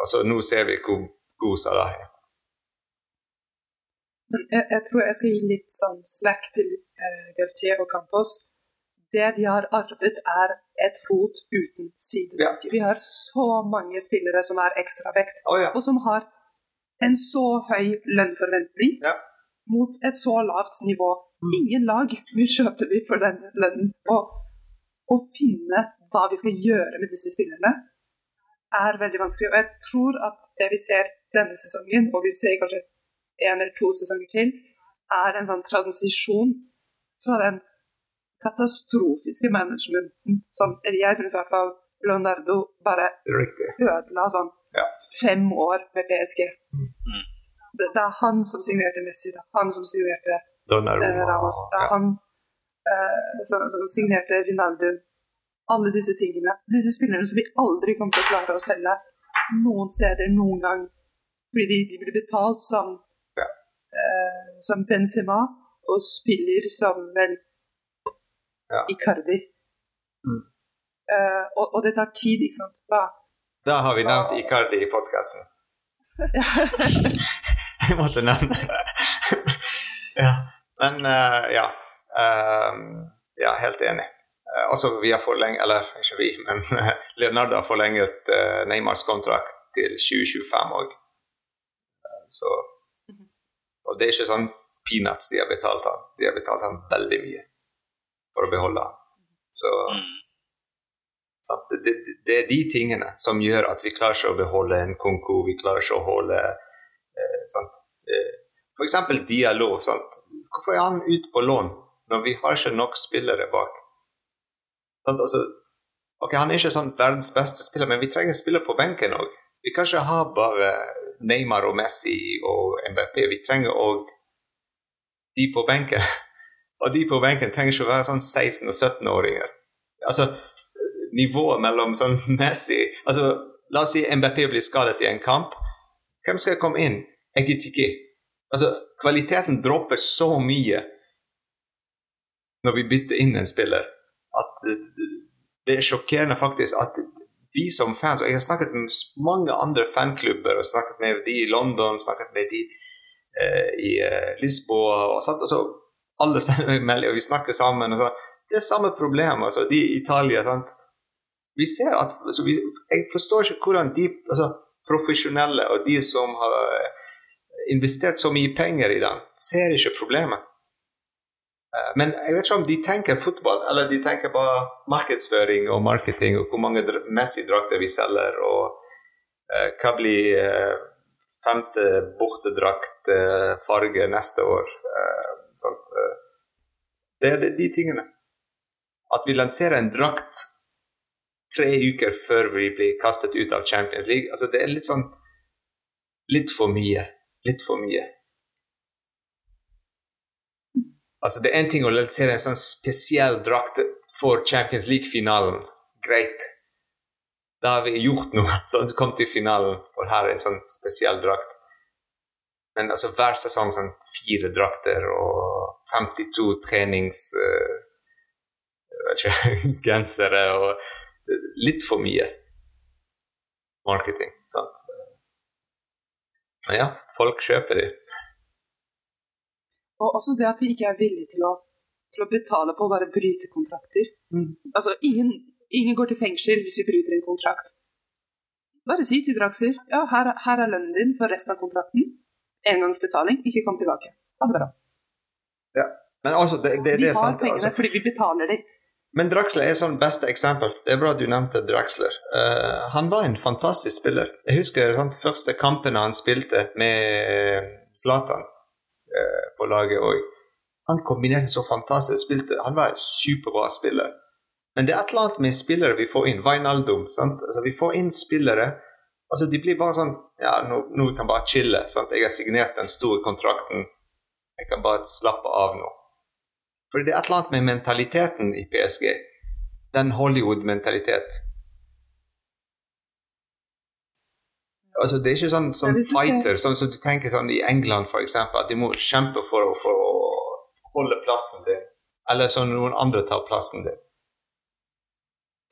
Speaker 1: Og så nå ser vi hvor god Salah er.
Speaker 2: Jeg, jeg, tror jeg skal gi litt sånn slack til uh, Gautier og Campos. Det de har arvet, er et rot uten sidestykke. Ja. Vi har så mange spillere som er ekstravekt,
Speaker 1: oh, ja.
Speaker 2: og som har en så høy lønnforventning
Speaker 1: ja.
Speaker 2: mot et så lavt nivå. Mm. Ingen lag vil kjøpe dem for den lønnen. Og å finne hva vi skal gjøre med disse spillerne, er veldig vanskelig. Og jeg tror at det vi ser denne sesongen, og vi ser kanskje en eller to sesonger til, er en sånn transisjon fra den katastrofiske managementen som eller jeg syns i hvert fall Leonardo bare ødela sånn
Speaker 1: ja.
Speaker 2: fem år med PSG. Mm. Det, det, er han som signerte Messi, det er han som signerte eh, Ramos, det er ja. han eh, som, som, signerte Rinaldo. Alle disse tingene. Disse spillerne som vi aldri kommer til å klare å selge noen steder noen gang. Fordi de, de blir betalt som eh, som Benzema, og spiller som vel
Speaker 1: ja.
Speaker 2: Icardi.
Speaker 1: Mm.
Speaker 2: Uh, og, og, det tar tid, ikke sant. Hva?
Speaker 1: Da har vi nevnt Hva? Icardi i podkasten. [laughs] Jeg måtte nevne ja. Men uh, ja. Um, ja, helt enig. Uh, også vi har forlenget, eller ikke vi, men Leonardo har forlenget uh, Neymars kontrakt til 2025 òg. så og det er ikke sånn peanuts de har betalt han. De har betalt han veldig mye for å beholde han. Så mm. det, det, det, er de tingene som gjør at vi klarer ikke å beholde en konko, vi klarer ikke å holde eh, sant? Eh, F.eks. Dialog. Sant? Hvorfor er han ute på lån når vi har ikke nok spillere bak? Sant? Altså, ok, Han er ikke sånn verdens beste spiller, men vi trenger spiller på benken òg. Vi kan ikke ha bare Neymar og Messi og MBP. Vi trenger òg de på benken. [laughs] Og de på benken trenger ikke å være sånn 16- og 17-åringer. Altså, nivået mellom sånn [laughs] Messi altså, La oss si MBP blir skadet i en kamp. Hvem skal komme inn? Egitiki. Altså, kvaliteten dropper så mye når vi bytter inn en spiller, at det er sjokkerende faktisk at vi som fans Og jeg har snakket med mange andre fanklubber, og snakket med de i London, snakket med de eh, i eh, Lisboa og sånt, altså, Alle sender meg melding, og vi snakker sammen. og så, Det er samme problem. altså, De i Italia sant? Vi ser at altså, vi, Jeg forstår ikke hvordan de altså, profesjonelle og de som har investert så mye penger i den, ser ikke problemet. Eh, men jeg vet ikke om de tenker fotball, eller de tenker bare markedsføring og marketing og hvor mange Messi-drakter vi selger, og uh, hva blir uh, femte bortedrakt uh, farge neste år. Det er de tingene. At vi lanserer en drakt tre uker før vi blir kastet ut av Champions League, altså det er litt sånn Litt for mye. Litt for mye. Altså, det er én ting å lansere en sånn spesiell drakt for Champions League-finalen. Greit. Da har vi gjort noe. [laughs] Sånn, som kom til finalen, og her er en sånn spesiell drakt. Men altså, hver sesong sånn fire drakter og 52 trenings... Uh, ikke, [laughs] gensere og litt for mye marketing. Sant? Men ja, folk kjøper de.
Speaker 2: Og også det at vi ikke er villige til å, til å betale på å bare bryte kontrakter.
Speaker 1: Mm.
Speaker 2: Altså, ingen, ingen, går til fengsel hvis vi bryter en kontrakt. Bare si til Draxler ja, her, her, er lønnen din for resten av kontrakten. Engangsbetaling, ikke kom tilbake. Ha det bra.
Speaker 1: Ja, men altså, det, det, det
Speaker 2: er
Speaker 1: sant.
Speaker 2: Vi har pengene
Speaker 1: altså.
Speaker 2: fordi vi betaler dem.
Speaker 1: Men Draxler er sånn beste eksempel. Det er bra du nevnte Draxler. Uh, han var en fantastisk spiller. Jeg husker sånn, første kampene han spilte med Zlatan uh, på laget òg. Han kombinerte så fantastisk. Spilte. Han var en superbra spiller. Men det er et eller annet med spillere vi får inn. Wijnaldum. Altså, vi får inn spillere altså De blir bare sånn Ja, nå, nå kan vi bare chille. Sant? Jeg har signert den store kontrakten. Jeg kan bare slappe av nå. For det er et eller annet med mentaliteten i PSG. Den Hollywood-mentalitet. Altså, det er ikke sånn som fighter, sånn som du tenker sånn i England f.eks., at de må kjempe for, for, å holde plassen din, eller sånn noen andre tar plassen din.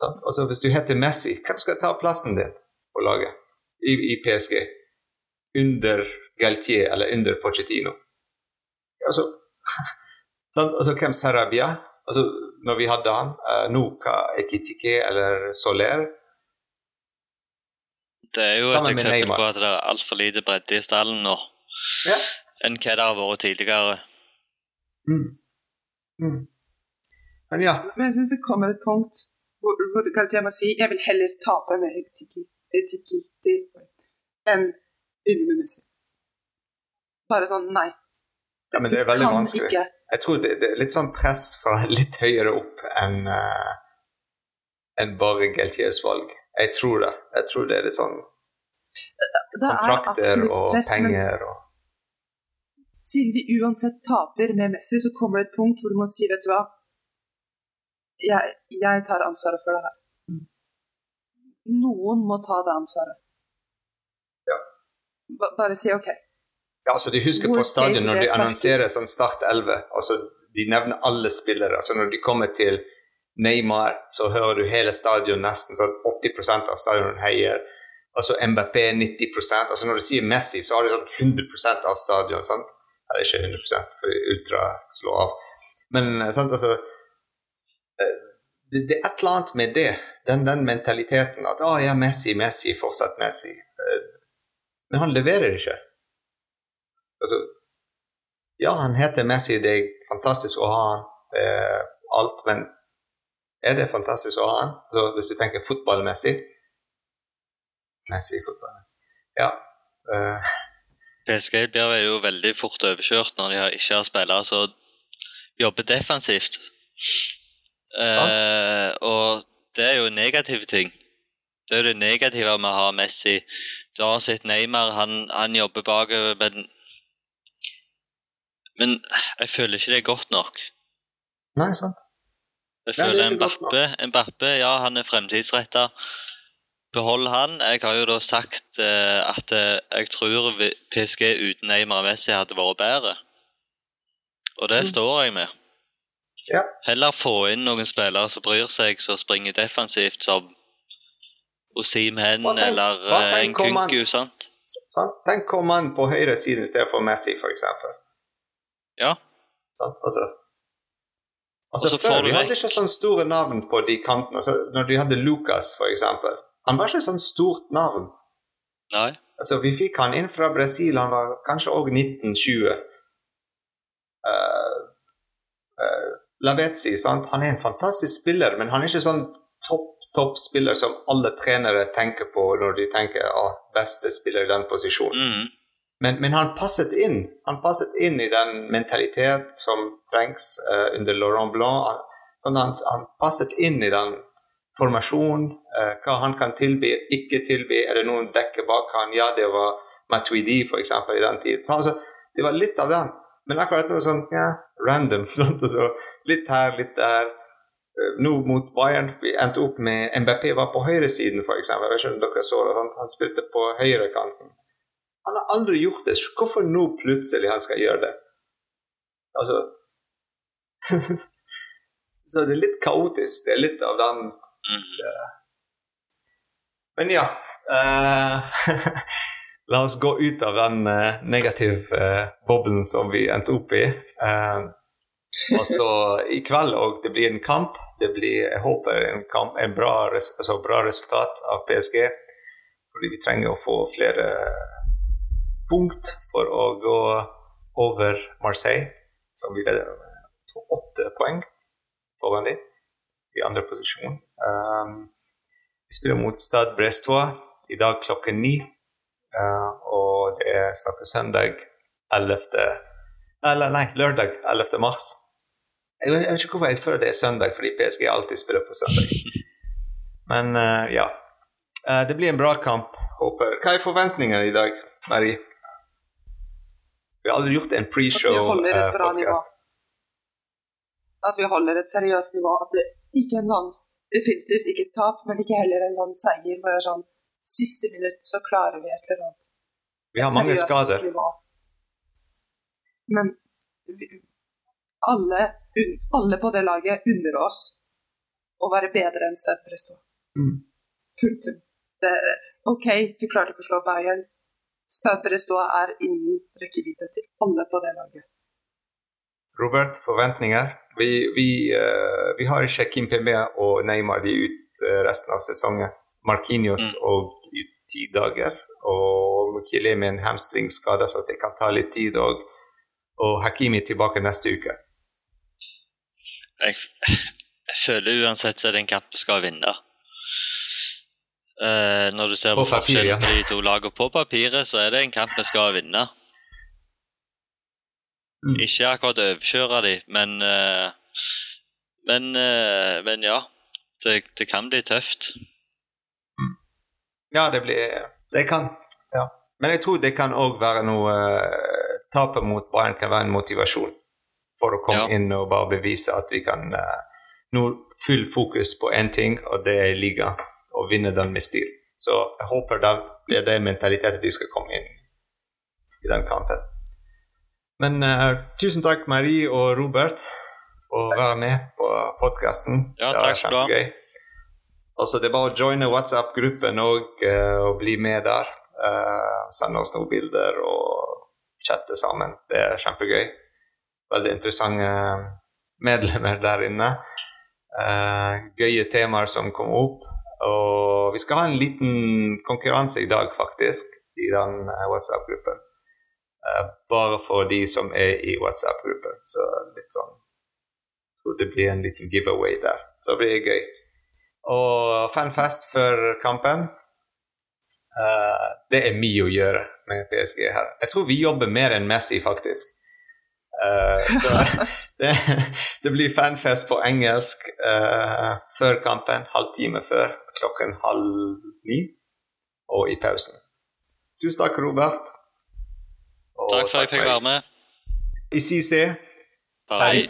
Speaker 1: Sånn? Altså, hvis du heter Messi, hvem skal ta plassen din på laget i, i PSG? Under Galtier eller under Pochettino? Altså Sånn, [laughs] altså, hvem Sarabia? Altså, når vi hadde han, uh, Nuka, Ekitike eller Soler
Speaker 3: Det er jo et eksempel på at det er altfor lite bredde i stallen nå
Speaker 1: ja.
Speaker 3: enn hva det har vært tidligere.
Speaker 1: Mm. Mm. Men ja.
Speaker 2: Men jeg syns det kommer et punkt hvor, hvor jeg må si jeg vil heller tape med Ekitike enn vinne med Messi. Bare sånn nei.
Speaker 1: Ja, men det er veldig vanskelig. Ikke. Jeg tror det, det, er litt sånn press fra [laughs] litt høyere opp enn uh, en bare Geltiers valg. Jeg tror det. Jeg tror det er litt sånn kontrakter og press, penger og
Speaker 2: Siden vi uansett taper med Messi, så kommer det et punkt hvor du må si, vet du hva Jeg, jeg tar ansvaret for det her. Noen må ta det ansvaret.
Speaker 1: Ja.
Speaker 2: Bare si OK.
Speaker 1: Ja, altså De husker på stadion når de annonserer sånn Start 11. altså De nevner alle spillere. altså Når de kommer til Neymar, så hører du hele stadion nesten sånn 80% av stadion heier. Altså MBP 90% altså Når du sier Messi, så har de sånn 100% av stadion. sant? Eller ikke 100% for Ultra slår av. Men eh, sant, altså eh, det, det, er et eller annet med det, den, den mentaliteten at å ja, Messi, Messi, fortsatt Messi. Eh, men han leverer ikke. Altså, ja, han heter Messi, det er fantastisk å ha han, eh, alt, men er det fantastisk å ha han? Altså, hvis du tenker fotballmessig Messi, fotballmessig Ja. Eh.
Speaker 3: PSG blir jo veldig fort overkjørt når de ikke har spillere som jobber defensivt. Eh, og det er jo negative ting. Det er jo det negative med å ha Messi. Du har sett Neymar, han, han jobber bakover, men men jeg føler ikke det er godt nok.
Speaker 1: Nei, sant.
Speaker 3: Jeg føler en Bappe, en Bappe, ja, han er fremtidsretta. Behold han. Jeg har jo da sagt uh, at uh, jeg tror PSG uten Neymar og Messi hadde vært bedre. Og det mm. står jeg med.
Speaker 1: Ja.
Speaker 3: Heller få inn noen spillere som bryr seg, som springer defensivt, som Osim Hen eller uh, Kunku. Sant?
Speaker 1: sant? Tenk om han på høyre siden i stedet for Messi, f.eks.
Speaker 3: Ja.
Speaker 1: Sant? Altså, altså Før vi hadde ikke sånn store navn på de kantene. Altså, når du hadde Lucas, for eksempel. Han var ikke sånn stort navn.
Speaker 3: Nei.
Speaker 1: Altså, vi fikk han inn fra Brasil, han var kanskje òg 1920. Uh, uh, Lavetzi, sant? han er en fantastisk spiller, men han er ikke sånn topp topp spiller som alle trenere tenker på når de tenker å, beste spiller i den posisjonen.
Speaker 3: Mm.
Speaker 1: Men, men, han passet inn Han passet inn i den mentalitet som trengs uh, under Laurent Blanc. Sånn han, han, passet inn i den formasjonen, uh, hva han kan tilby, ikke tilby. Er det noen dekker bak han? Ja, det var Matuidi, f.eks., i den tid. Så, altså, det var litt av den. Men akkurat noe sånn ja, random. [laughs] Sånn, altså, litt her, litt der. Eh, nå mot Bayern vi endte opp med MBP var på høyresiden, f.eks. Jeg vet om dere så det. Han, han spilte på høyrekanten. Han har aldri gjort det. Hvorfor nå plutselig han skal gjøre det? Altså [laughs] Så det er litt kaotisk. Det er litt av den uh, Men ja. Uh, [laughs] La oss gå ut av den uh, negative boblen som vi endte opp i. og så i kveld òg, det blir en kamp. Det blir, jeg håper, en, kamp, en bra, altså, bra resultat av PSG. Fordi vi trenger å få flere punkt for å gå over Marseille, som vi leder med åtte poeng foran dem i andre posisjon. Um, vi spiller mot Stad Brestois i dag klokken ni. Uh, og det er snart søndag 11. Eller nei, lørdag 11. mars. Jeg, jeg, vet ikke hvorfor jeg føler det er søndag, fordi PSG alltid spiller på søndag. Men uh, ja. Uh, det blir en bra kamp, håper Hva er forventningene i dag, Marie? Vi har aldri gjort en pre-show-podkast.
Speaker 2: Eh, at vi holder et seriøst nivå. At det ikke er en sånn definitivt ikke et tap, men ikke heller en sånn seier hvor det er sånn siste minutt så klarer vi et eller annet.
Speaker 1: Vi har mange skader. Nivå.
Speaker 2: Men alle, alle, på det laget unner oss å være bedre enn Stade Presto. Mm. Punktum. OK, du klarte ikke å slå Bayern. Stade er innen rekkevidde til alle på det laget.
Speaker 1: Robert, forventninger? Vi, vi, uh, vi har ikke Kim Pembe og Neymar de ut uh, resten av sesongen. Markinios mm. og ut ti dager. Og Mukile med en hamstringskade, så det kan ta litt tid. Og, og Hakimi tilbake neste uke.
Speaker 3: Jeg, jeg føler uansett at er en kamp vi skal vinne. Uh, når du ser på, på forskjellen på de to lagene på papiret, så er det en kamp vi skal vinne. Mm. Ikke akkurat overkjøre de, men uh, men, uh, men, ja. Det, det, kan bli tøft.
Speaker 1: Mm. Ja, det blir Det kan. Ja. Men jeg tror det kan òg være noe Tapet mot Bayern kan være en motivasjon for å komme ja. inn og bare bevise at vi kan Nå full fokus på én ting, og det er liga og vinne den med stil. Så jeg håper da blir det mentaliteten de skal komme inn i den kampen. Men uh, tusen takk, Marie og Robert, for å være med på podkasten.
Speaker 3: Ja, det var kjempegøy.
Speaker 1: Altså, det er bare å joine WhatsApp-gruppen og, uh, og bli med der. Uh, sende oss noen bilder og chatte sammen. Det er kjempegøy. Veldig interessante medlemmer der inne. Uh, gøye temaer som kommer opp. Og vi skal ha en liten konkurranse i dag, faktisk, i den eh, WhatsApp-gruppen. Uh, bare for de som er i WhatsApp-gruppen. Så litt sånn Tror det blir en liten giveaway der. Så det blir gøy. Og fanfest før kampen. Uh, det er mye å gjøre med PSG her. Jeg tror vi jobber mer enn Messi, faktisk. Uh, så [laughs] det, det, blir fanfest på engelsk uh, før kampen, halvtime før klokken halv ni og i pausen. Tusen takk, Robert.
Speaker 3: Og takk for at jeg fikk være med.
Speaker 1: Ici c'est
Speaker 3: Paris.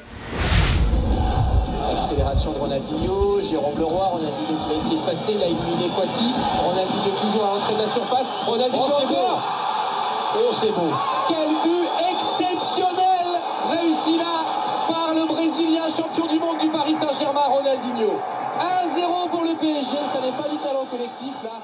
Speaker 4: Accélération de Ronaldinho, Jérôme Leroy, Ronaldinho qui va essayer de passer, il a éliminé Kwasi, Ronaldinho toujours à l'entrée de la surface, Ronaldinho oh, encore. Oh c'est beau. Quel but exceptionnel réussi là par le Brésilien champion du monde du Paris Saint-Germain, Ronaldinho 1-0 pour le PSG, ce n'est pas du talent collectif là,